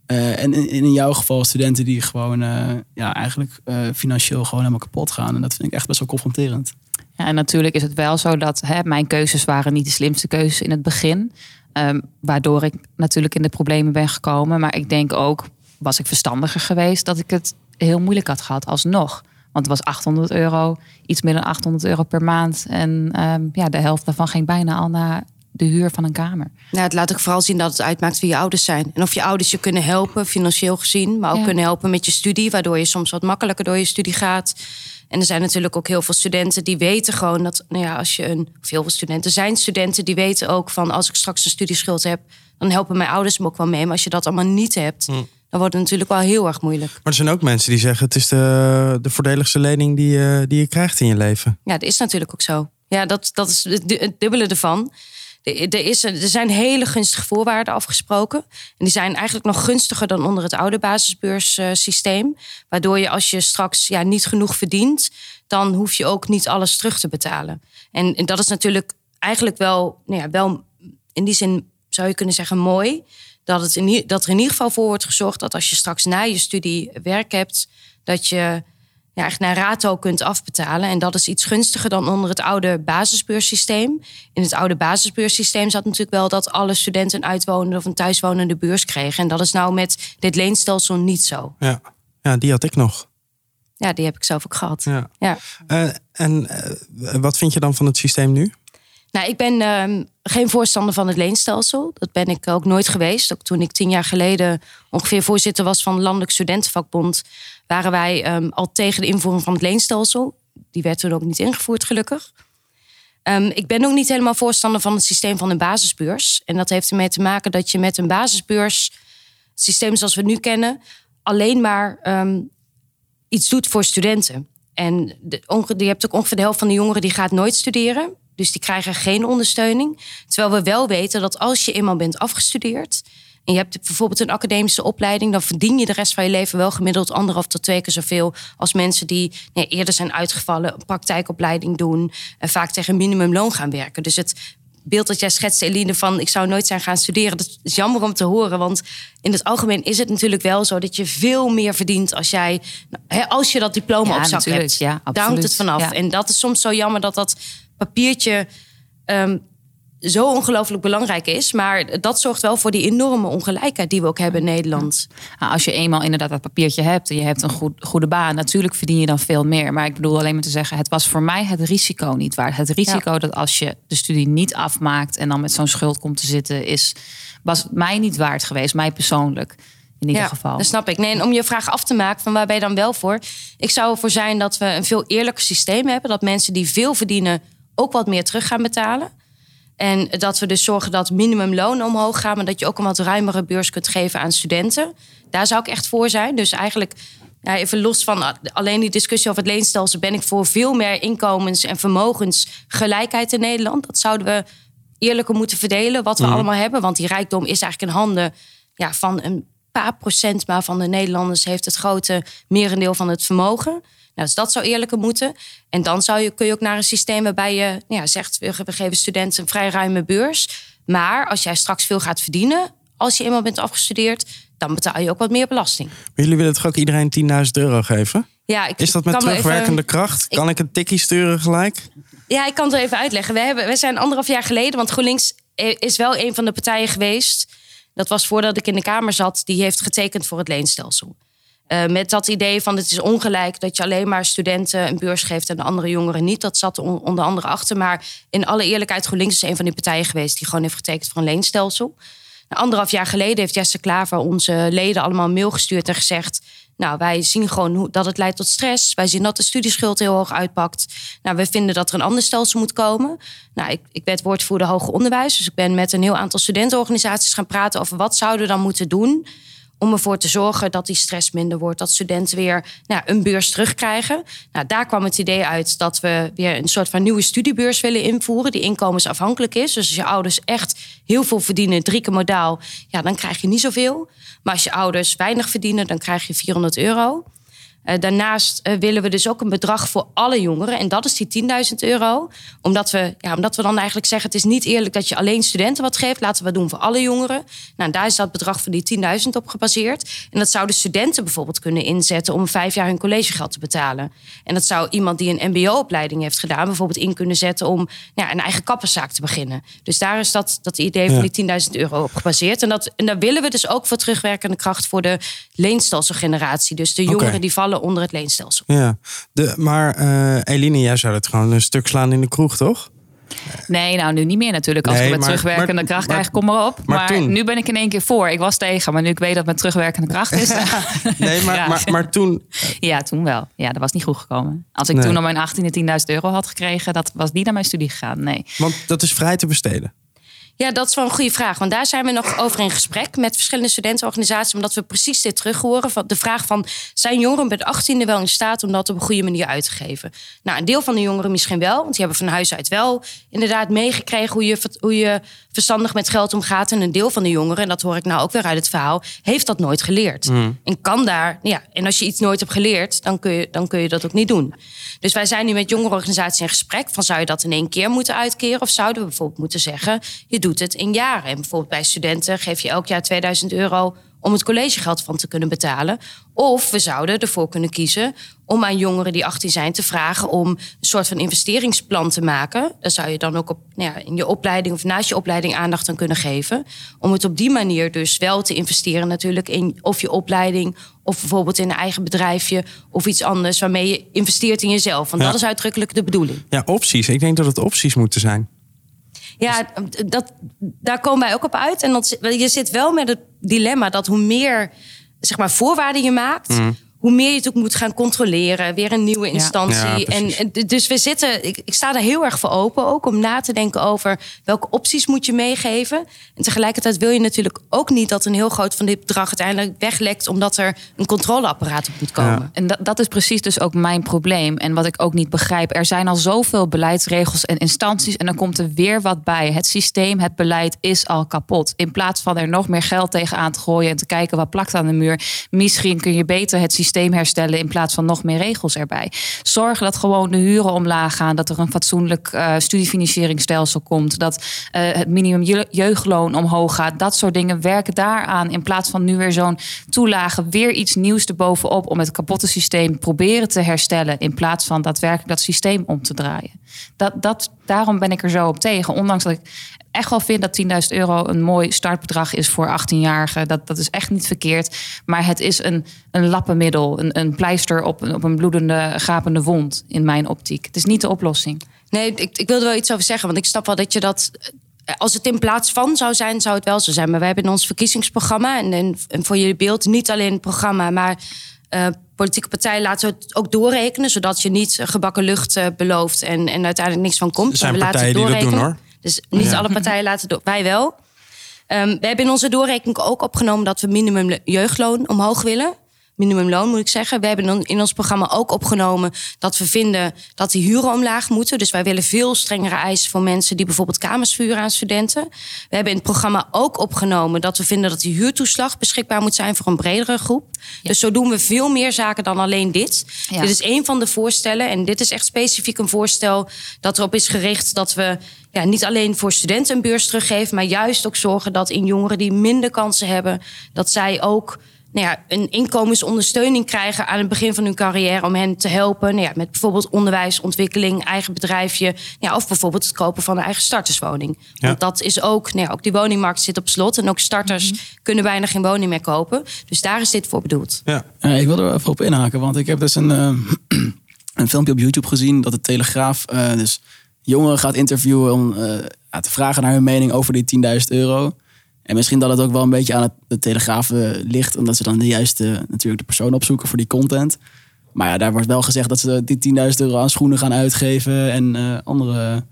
Eh, en in, in jouw geval studenten die gewoon eh, ja, eigenlijk eh, financieel gewoon helemaal kapot gaan. En dat vind ik echt best wel confronterend. Ja, en natuurlijk is het wel zo dat hè, mijn keuzes waren niet de slimste keuzes in het begin. Ehm, waardoor ik natuurlijk in de problemen ben gekomen. Maar ik denk ook, was ik verstandiger geweest, dat ik het heel moeilijk had gehad alsnog. Want het was 800 euro, iets meer dan 800 euro per maand. En ehm, ja, de helft daarvan ging bijna al naar de huur van een kamer. Nou, het laat ook vooral zien dat het uitmaakt wie je ouders zijn. En of je ouders je kunnen helpen, financieel gezien. Maar ook Ja. kunnen helpen met je studie. Waardoor je soms wat makkelijker door je studie gaat. En er zijn natuurlijk ook heel veel studenten die weten gewoon dat... Nou ja, als je een... Of heel veel studenten zijn studenten die weten ook van... als ik straks een studieschuld heb, dan helpen mijn ouders me ook wel mee. Maar als je dat allemaal niet hebt, dan wordt het natuurlijk wel heel erg moeilijk. Maar er zijn ook mensen die zeggen... het is de, de voordeligste lening die, je- die je krijgt in je leven. Ja, dat is natuurlijk ook zo. Ja, dat, dat is het dubbele ervan. Er, is, er zijn hele gunstige voorwaarden afgesproken. En die zijn eigenlijk nog gunstiger dan onder het oude basisbeurssysteem. Waardoor je als je straks ja, niet genoeg verdient, dan hoef je ook niet alles terug te betalen. En, en dat is natuurlijk eigenlijk wel, nou ja, wel in die zin zou je kunnen zeggen mooi. Dat, het in, dat er in ieder geval voor wordt gezorgd dat als je straks na je studie werk hebt, dat je ja, echt naar rato kunt afbetalen. En dat is iets gunstiger dan onder het oude basisbeurssysteem. In het oude basisbeurssysteem zat natuurlijk wel dat alle studenten een uitwonende of een thuiswonende beurs kregen. En dat is nou met dit leenstelsel niet zo. Ja, ja die had ik nog. Ja, die heb ik zelf ook gehad. Ja. Ja. Eh, en eh, wat vind je dan van het systeem nu? Nou, ik ben ehm, geen voorstander van het leenstelsel. Dat ben ik ook nooit geweest. Ook toen ik tien jaar geleden ongeveer voorzitter was van de Landelijk Studentenvakbond, waren wij ehm, al tegen de invoering van het leenstelsel. Die werd toen ook niet ingevoerd, gelukkig. Ehm, ik ben ook niet helemaal voorstander van het systeem van een basisbeurs. En dat heeft ermee te maken dat je met een basisbeurs, systeem zoals we nu kennen, alleen maar iets doet voor studenten. En de, je hebt ook ongeveer de helft van de jongeren die gaat nooit studeren. Dus die krijgen geen ondersteuning. Terwijl we wel weten dat als je eenmaal bent afgestudeerd... en je hebt bijvoorbeeld een academische opleiding... dan verdien je de rest van je leven wel gemiddeld anderhalf tot twee keer zoveel... als mensen die nee, eerder zijn uitgevallen, een praktijkopleiding doen... en vaak tegen minimumloon gaan werken. Dus het beeld dat jij schetst, Eline, van ik zou nooit zijn gaan studeren. Dat is jammer om te horen, want in het algemeen is het natuurlijk wel zo dat je veel meer verdient als jij, hè, als je dat diploma Ja, op zak hebt. Ja, Daar hangt absoluut. het vanaf. Ja. En dat is soms zo jammer dat dat papiertje ehm, zo ongelooflijk belangrijk is. Maar dat zorgt wel voor die enorme ongelijkheid die we ook hebben in Nederland. Nou, als je eenmaal inderdaad dat papiertje hebt en je hebt een goed, goede baan, natuurlijk verdien je dan veel meer. Maar ik bedoel alleen maar te zeggen, het was voor mij het risico niet waard. Het risico dat als je de studie niet afmaakt en dan met zo'n schuld komt te zitten, is, was mij niet waard geweest, mij persoonlijk. In ieder geval. Dat snap ik. Nee, en om je vraag af te maken, van waar ben je dan wel voor? Ik zou ervoor zijn dat we een veel eerlijker systeem hebben. Dat mensen die veel verdienen ook wat meer terug gaan betalen. En dat we dus zorgen dat minimumloon omhoog gaat... maar dat je ook een wat ruimere beurs kunt geven aan studenten. Daar zou ik echt voor zijn. Dus eigenlijk, ja, even los van alleen die discussie over het leenstelsel... ben ik voor veel meer inkomens- en vermogensgelijkheid in Nederland. Dat zouden we eerlijker moeten verdelen, wat we allemaal hebben. Want die rijkdom is eigenlijk in handen ja, van een paar procent... maar van de Nederlanders heeft het grote merendeel van het vermogen... Nou, dus dat zou eerlijker moeten. En dan zou je, kun je ook naar een systeem waarbij je nou ja, zegt... we geven studenten een vrij ruime beurs. Maar als jij straks veel gaat verdienen... als je eenmaal bent afgestudeerd... dan betaal je ook wat meer belasting. Maar jullie willen toch ook iedereen 10.000 euro geven? Ja, ik, Is dat met terugwerkende even- kracht? Kan ik een tikkie sturen gelijk? Ja, ik kan het wel even uitleggen. We, hebben, we zijn anderhalf jaar geleden, want GroenLinks is wel een van de partijen geweest. Dat was voordat ik in de Kamer zat, die heeft getekend voor het leenstelsel. Eh, met dat idee van het is ongelijk dat je alleen maar studenten een beurs geeft en de andere jongeren niet. Dat zat er on- onder andere achter. Maar in alle eerlijkheid, GroenLinks is een van die partijen geweest die gewoon heeft getekend voor een leenstelsel. Nou, anderhalf jaar geleden heeft Jesse Klaver onze leden allemaal een mail gestuurd en gezegd. Nou, wij zien gewoon dat het leidt tot stress. Wij zien dat de studieschuld heel hoog uitpakt. Nou, we vinden dat er een ander stelsel moet komen. Nou, ik, ik werd woordvoerder hoger onderwijs. Dus ik ben met een heel aantal studentenorganisaties gaan praten over wat zouden we dan moeten doen om ervoor te zorgen dat die stress minder wordt. Dat studenten weer nou, een beurs terugkrijgen. Nou, daar kwam het idee uit dat we weer een soort van nieuwe studiebeurs willen invoeren. Die inkomensafhankelijk is. Dus als je ouders echt heel veel verdienen, drie keer modaal. Ja, dan krijg je niet zoveel. Maar als je ouders weinig verdienen, dan krijg je 400 euro. Eh, daarnaast eh, willen we dus ook een bedrag voor alle jongeren. En dat is die 10.000 euro. Omdat we, ja, omdat we dan eigenlijk zeggen... het is niet eerlijk dat je alleen studenten wat geeft. Laten we het doen voor alle jongeren. Nou, daar is dat bedrag van die 10.000 op gebaseerd. En dat zouden studenten bijvoorbeeld kunnen inzetten... om vijf jaar hun collegegeld te betalen. En dat zou iemand die een mbo-opleiding heeft gedaan... bijvoorbeeld in kunnen zetten om ja, een eigen kapperszaak te beginnen. Dus daar is dat, dat idee van die 10.000 euro op gebaseerd. En, dat, en daar willen we dus ook voor terugwerkende kracht... voor de leenstelselgeneratie. Dus de jongeren die vallen onder het leenstelsel. Ja. De, maar eh, Eline, jij zou het gewoon een stuk slaan in de kroeg, toch? Nee, nou nu niet meer natuurlijk. Als Nee, ik met maar- terugwerkende maar- kracht maar- krijg, kom maar op. maar Maar, toen- nu ben ik in één keer voor. Ik was tegen, maar nu ik weet dat het met terugwerkende kracht is. (laughs) Nee, maar, (laughs) Ja. maar, maar toen... ja, toen wel. Ja, dat was niet goed gekomen. Als ik Nee. toen op mijn 18e 10.000 euro had gekregen, dat was niet naar mijn studie gegaan. Nee. Want dat is vrij te besteden. Ja, dat is wel een goede vraag. Want daar zijn we nog over in gesprek met verschillende studentenorganisaties. Omdat we precies dit terug horen. Van de vraag van, zijn jongeren bij de 18e wel in staat om dat op een goede manier uit te geven? Nou, een deel van de jongeren misschien wel. Want die hebben van huis uit wel inderdaad meegekregen hoe je, hoe je verstandig met geld omgaat. En een deel van de jongeren, en dat hoor ik nou ook weer uit het verhaal, heeft dat nooit geleerd. En kan daar, ja, en als je iets nooit hebt geleerd, dan kun, je, dan kun je dat ook niet doen. Dus wij zijn nu met jongerenorganisaties in gesprek. Van zou je dat in één keer moeten uitkeren? Of zouden we bijvoorbeeld moeten zeggen, je doet het in jaren. En bijvoorbeeld bij studenten geef je elk jaar 2000 euro om het collegegeld van te kunnen betalen. Of we zouden ervoor kunnen kiezen om aan jongeren die 18 zijn te vragen om een soort van investeringsplan te maken. Daar zou je dan ook op, nou ja, in je opleiding of naast je opleiding aandacht aan kunnen geven. Om het op die manier dus wel te investeren natuurlijk in of je opleiding of bijvoorbeeld in een eigen bedrijfje of iets anders waarmee je investeert in jezelf. Want Ja. dat is uitdrukkelijk de bedoeling. Ja, opties. Ik denk dat het opties moeten zijn. Ja, dat, daar komen wij ook op uit. En dat, je zit wel met het dilemma dat hoe meer zeg maar, voorwaarden je maakt, Mm. Hoe meer je het ook moet gaan controleren. Weer een nieuwe instantie. Ja, en, dus we zitten, ik, ik sta er heel erg voor open ook om na te denken over welke opties moet je meegeven. En tegelijkertijd wil je natuurlijk ook niet dat een heel groot van dit bedrag uiteindelijk weglekt, omdat er een controleapparaat op moet komen. Ja. En dat, dat is precies dus ook mijn probleem. En wat ik ook niet begrijp. Er zijn al zoveel beleidsregels en instanties. En dan komt er weer wat bij. Het systeem, het beleid is al kapot. In plaats van er nog meer geld tegenaan te gooien. En te kijken wat plakt aan de muur. Misschien kun je beter het systeem systeem herstellen in plaats van nog meer regels erbij. Zorgen dat gewoon de huren omlaag gaan, dat er een fatsoenlijk uh, studiefinancieringsstelsel komt, dat uh, het minimum jeugdloon omhoog gaat. Dat soort dingen werken daaraan in plaats van nu weer zo'n toelage, weer iets nieuws erbovenop om het kapotte systeem proberen te herstellen in plaats van daadwerkelijk dat systeem om te draaien. Dat, dat, daarom ben ik er zo op tegen. Ondanks dat ik echt wel vind dat 10.000 euro een mooi startbedrag is voor 18-jarigen. Dat, dat is echt niet verkeerd. Maar het is een, een lappenmiddel, een, een pleister op, op een bloedende, gapende wond in mijn optiek. Het is niet de oplossing. Nee, ik, ik wilde wel iets over zeggen. Want ik snap wel dat je dat als het in plaats van zou zijn, zou het wel zo zijn. Maar wij hebben in ons verkiezingsprogramma en, en, voor jullie beeld niet alleen het programma, maar uh, politieke partijen laten het ook doorrekenen, zodat je niet gebakken lucht uh, belooft en, en uiteindelijk niks van komt. Er zijn we partijen die dat doen hoor. Dus niet alle partijen laten door. Wij wel. Um, we hebben in onze doorrekening ook opgenomen dat we minimum jeugdloon omhoog willen minimumloon moet ik zeggen. We hebben in ons programma ook opgenomen dat we vinden dat die huren omlaag moeten. Dus wij willen veel strengere eisen voor mensen die bijvoorbeeld kamers vuren aan studenten. We hebben in het programma ook opgenomen dat we vinden dat die huurtoeslag beschikbaar moet zijn voor een bredere groep. Dus zo doen we veel meer zaken dan alleen dit. Dit is een van de voorstellen. En dit is echt specifiek een voorstel dat erop is gericht dat we ja, niet alleen voor studenten een beurs teruggeven, maar juist ook zorgen dat in jongeren die minder kansen hebben, dat zij ook nou ja, een inkomensondersteuning krijgen aan het begin van hun carrière om hen te helpen. Nou ja, met bijvoorbeeld onderwijs, ontwikkeling, eigen bedrijfje. Ja, of bijvoorbeeld het kopen van een eigen starterswoning. Want dat is ook, nou ja, ook die woningmarkt zit op slot. En ook starters mhm. kunnen bijna geen woning meer kopen. Dus daar is dit voor bedoeld. Ja. ik wil er even op inhaken, want ik heb dus een, uh, (clears throat) een filmpje op YouTube gezien dat de Telegraaf uh, dus jongeren gaat interviewen om uh, te vragen naar hun mening over die 10.000 euro. En misschien dat het ook wel een beetje aan het, de Telegraaf eh, ligt, omdat ze dan de juiste natuurlijk de persoon opzoeken voor die content. Maar ja, daar wordt wel gezegd dat ze die 10.000 euro aan schoenen gaan uitgeven en andere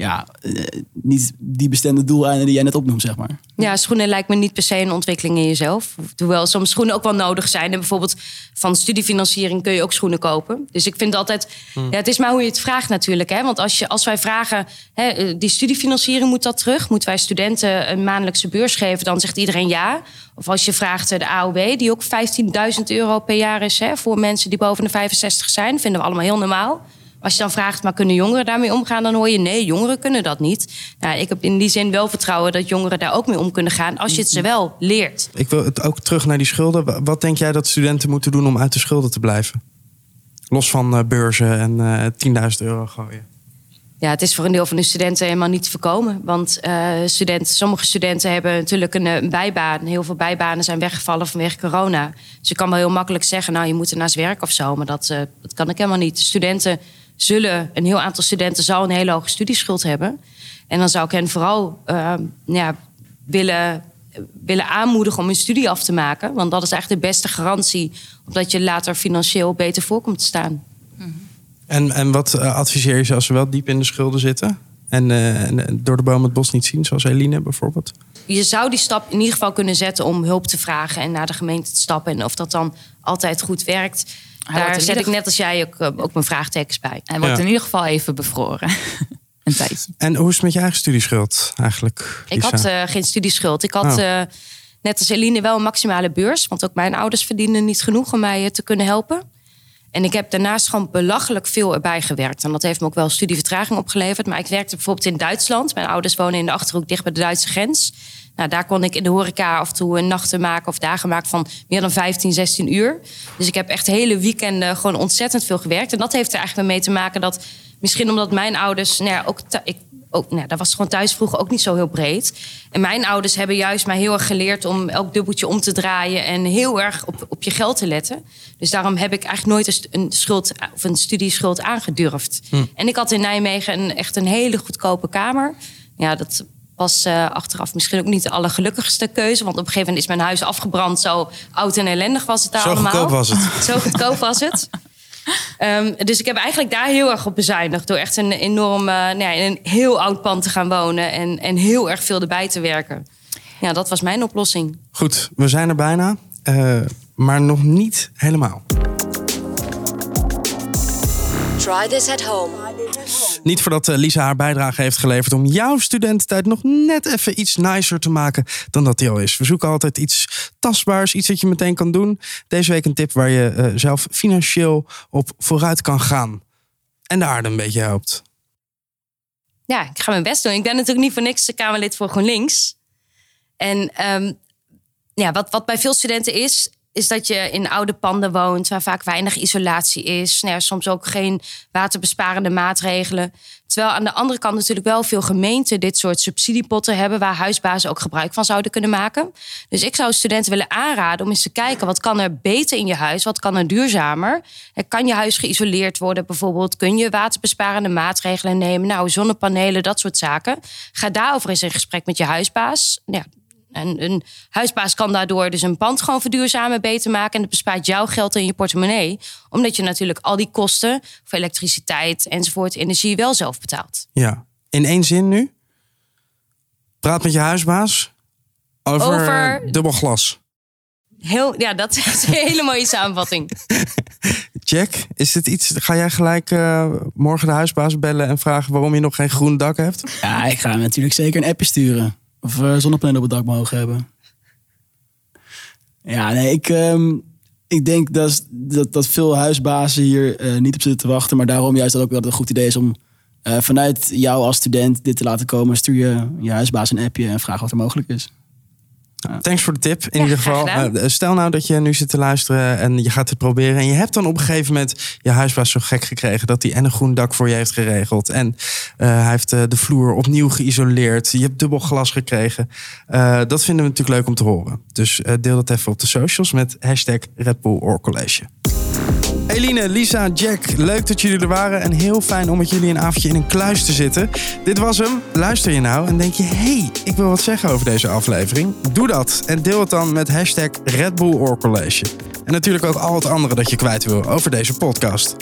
ja, eh, niet die bestemde doeleinden die jij net opnoemt, zeg maar. Ja, schoenen lijkt me niet per se een ontwikkeling in jezelf. Hoewel soms schoenen ook wel nodig zijn. En bijvoorbeeld van studiefinanciering kun je ook schoenen kopen. Dus ik vind altijd, hmm. ja, het is maar hoe je het vraagt natuurlijk. Hè? Want als, je, als wij vragen, hè, eh, die studiefinanciering moet dat terug? Moeten wij studenten een maandelijkse beurs geven? Dan zegt iedereen ja. Of als je vraagt eh, de AOW, die ook 15.000 euro per jaar is hè, voor mensen die boven de 65 zijn, vinden we allemaal heel normaal. Als je dan vraagt, maar kunnen jongeren daarmee omgaan? Dan hoor je nee, jongeren kunnen dat niet. Nou, ik heb in die zin wel vertrouwen dat jongeren daar ook mee om kunnen gaan. Als je het ze wel leert. Ik wil het ook terug naar die schulden. Wat denk jij dat studenten moeten doen om uit de schulden te blijven? Los van uh, beurzen en uh, eh, 10.000 euro gooien. Ja, het is voor een deel van de studenten helemaal niet te voorkomen. Want uh, studenten, sommige studenten hebben natuurlijk een, een, bijbaan. Heel veel bijbanen zijn weggevallen vanwege corona. Dus je kan wel heel makkelijk zeggen, nou je moet er naast werk of zo. Maar dat, dat kan ik helemaal niet. Studenten zullen, een heel aantal studenten zal een hele hoge studieschuld hebben. En dan zou ik hen vooral uh, ja, willen, willen aanmoedigen om hun studie af te maken. Want dat is eigenlijk de beste garantie omdat je later financieel beter voor komt te staan. En, en wat eh, adviseer je ze als ze wel diep in de schulden zitten? En, uh, en, door de boom het bos niet zien, zoals Eline bijvoorbeeld? Je zou die stap in ieder geval kunnen zetten om hulp te vragen en naar de gemeente te stappen. En of dat dan altijd goed werkt daar zet ik net als jij ook, eh, ook mijn vraagtekens bij. Hij wordt in ieder geval even bevroren. (laughs) een tijdje. En hoe is het met je eigen studieschuld eigenlijk? Ik had uh, geen studieschuld. Ik had oh. uh, net als Eline wel een maximale beurs. Want ook mijn ouders verdienen niet genoeg om mij te kunnen helpen. En ik heb daarnaast gewoon belachelijk veel erbij gewerkt. En dat heeft me ook wel studievertraging opgeleverd. Maar ik werkte bijvoorbeeld in Duitsland. Mijn ouders wonen in de Achterhoek dicht bij de Duitse grens. Nou, daar kon ik in de horeca af en toe een nachten maken of dagen maken van meer dan 15, 16 uur. Dus ik heb echt hele weekenden gewoon ontzettend veel gewerkt. En dat heeft er eigenlijk mee te maken dat misschien omdat mijn ouders, nou ja, ook, ik, ook nou, dat was gewoon thuis vroeger ook niet zo heel breed. En mijn ouders hebben juist mij heel erg geleerd om elk dubbeltje om te draaien en heel erg op, op je geld te letten. Dus daarom heb ik eigenlijk nooit een schuld of een studieschuld aangedurfd. Hm. En ik had in Nijmegen een, echt een hele goedkope kamer. Ja, dat was uh, achteraf misschien ook niet de allergelukkigste keuze. Want op een gegeven moment is mijn huis afgebrand. Zo oud en ellendig was het daar Zo allemaal. (laughs) Zo goedkoop was het. Zo goedkoop was het. Um, dus ik heb eigenlijk daar heel erg op bezuinigd. Door echt een enorm, uh, nou ja, in een heel oud pand te gaan wonen. En, en heel erg veel erbij te werken. Ja, dat was mijn oplossing. Goed, we zijn er bijna. Uh, maar nog niet helemaal. Try this at home. Niet voordat eh, Lisa haar bijdrage heeft geleverd om jouw studententijd nog net even iets nicer te maken dan dat die al is. We zoeken altijd iets tastbaars, iets dat je meteen kan doen. Deze week een tip waar je uh, zelf financieel op vooruit kan gaan. En de aarde een beetje helpt. Ja, ik ga mijn best doen. Ik ben natuurlijk niet voor niks Kamerlid voor GroenLinks. En um, ja, wat, wat bij veel studenten is, is dat je in oude panden woont waar vaak weinig isolatie is. Nou soms ook geen waterbesparende maatregelen. Terwijl aan de andere kant natuurlijk wel veel gemeenten dit soort subsidiepotten hebben waar huisbazen ook gebruik van zouden kunnen maken. Dus ik zou studenten willen aanraden om eens te kijken wat kan er beter in je huis, wat kan er duurzamer. Kan je huis geïsoleerd worden bijvoorbeeld? Kun je waterbesparende maatregelen nemen? Nou, zonnepanelen, dat soort zaken. Ga daarover eens in gesprek met je huisbaas. Ja, en een huisbaas kan daardoor dus een pand gewoon verduurzamen, beter maken. En dat bespaart jouw geld in je portemonnee. Omdat je natuurlijk al die kosten voor elektriciteit enzovoort, energie wel zelf betaalt. Ja, in één zin nu. Praat met je huisbaas over, over... dubbel glas. Heel, ja, dat (laughs) is een hele mooie samenvatting. (laughs) Jack, is dit iets? Ga jij gelijk uh, morgen de huisbaas bellen en vragen waarom je nog geen groen dak hebt? Ja, ik ga natuurlijk zeker een appje sturen. Of uh, zonnepanelen op het dak mogen hebben. Ja, nee, ik, um, ik denk dat, dat, dat veel huisbazen hier uh, niet op zitten te wachten. Maar daarom juist dat ook wel een goed idee is om uh, vanuit jou als student dit te laten komen. Stuur je je huisbaas een appje en vraag wat er mogelijk is. Thanks voor de tip. In ieder geval, uh, stel nou dat je nu zit te luisteren en je gaat het proberen. En je hebt dan op een gegeven moment je huisbaas zo gek gekregen dat hij en een groen dak voor je heeft geregeld. En uh, hij heeft uh, de vloer opnieuw geïsoleerd. Je hebt dubbel glas gekregen. dat vinden we natuurlijk leuk om te horen. Dus deel dat even op de socials met hashtag Red Bull Or College. Eline, Lisa, Jack, leuk dat jullie er waren. En heel fijn om met jullie een avondje in een kluis te zitten. Dit was hem. Luister je nou en denk je... hey, ik wil wat zeggen over deze aflevering? Doe dat en deel het dan met hashtag Red Bull. En natuurlijk ook al het andere dat je kwijt wil over deze podcast.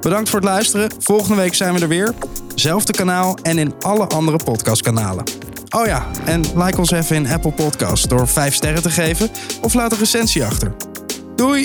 Bedankt voor het luisteren. Volgende week zijn we er weer. Zelfde kanaal en in alle andere podcastkanalen. Oh ja, en like ons even in Apple Podcasts door 5 sterren te geven of laat een recensie achter. Doei!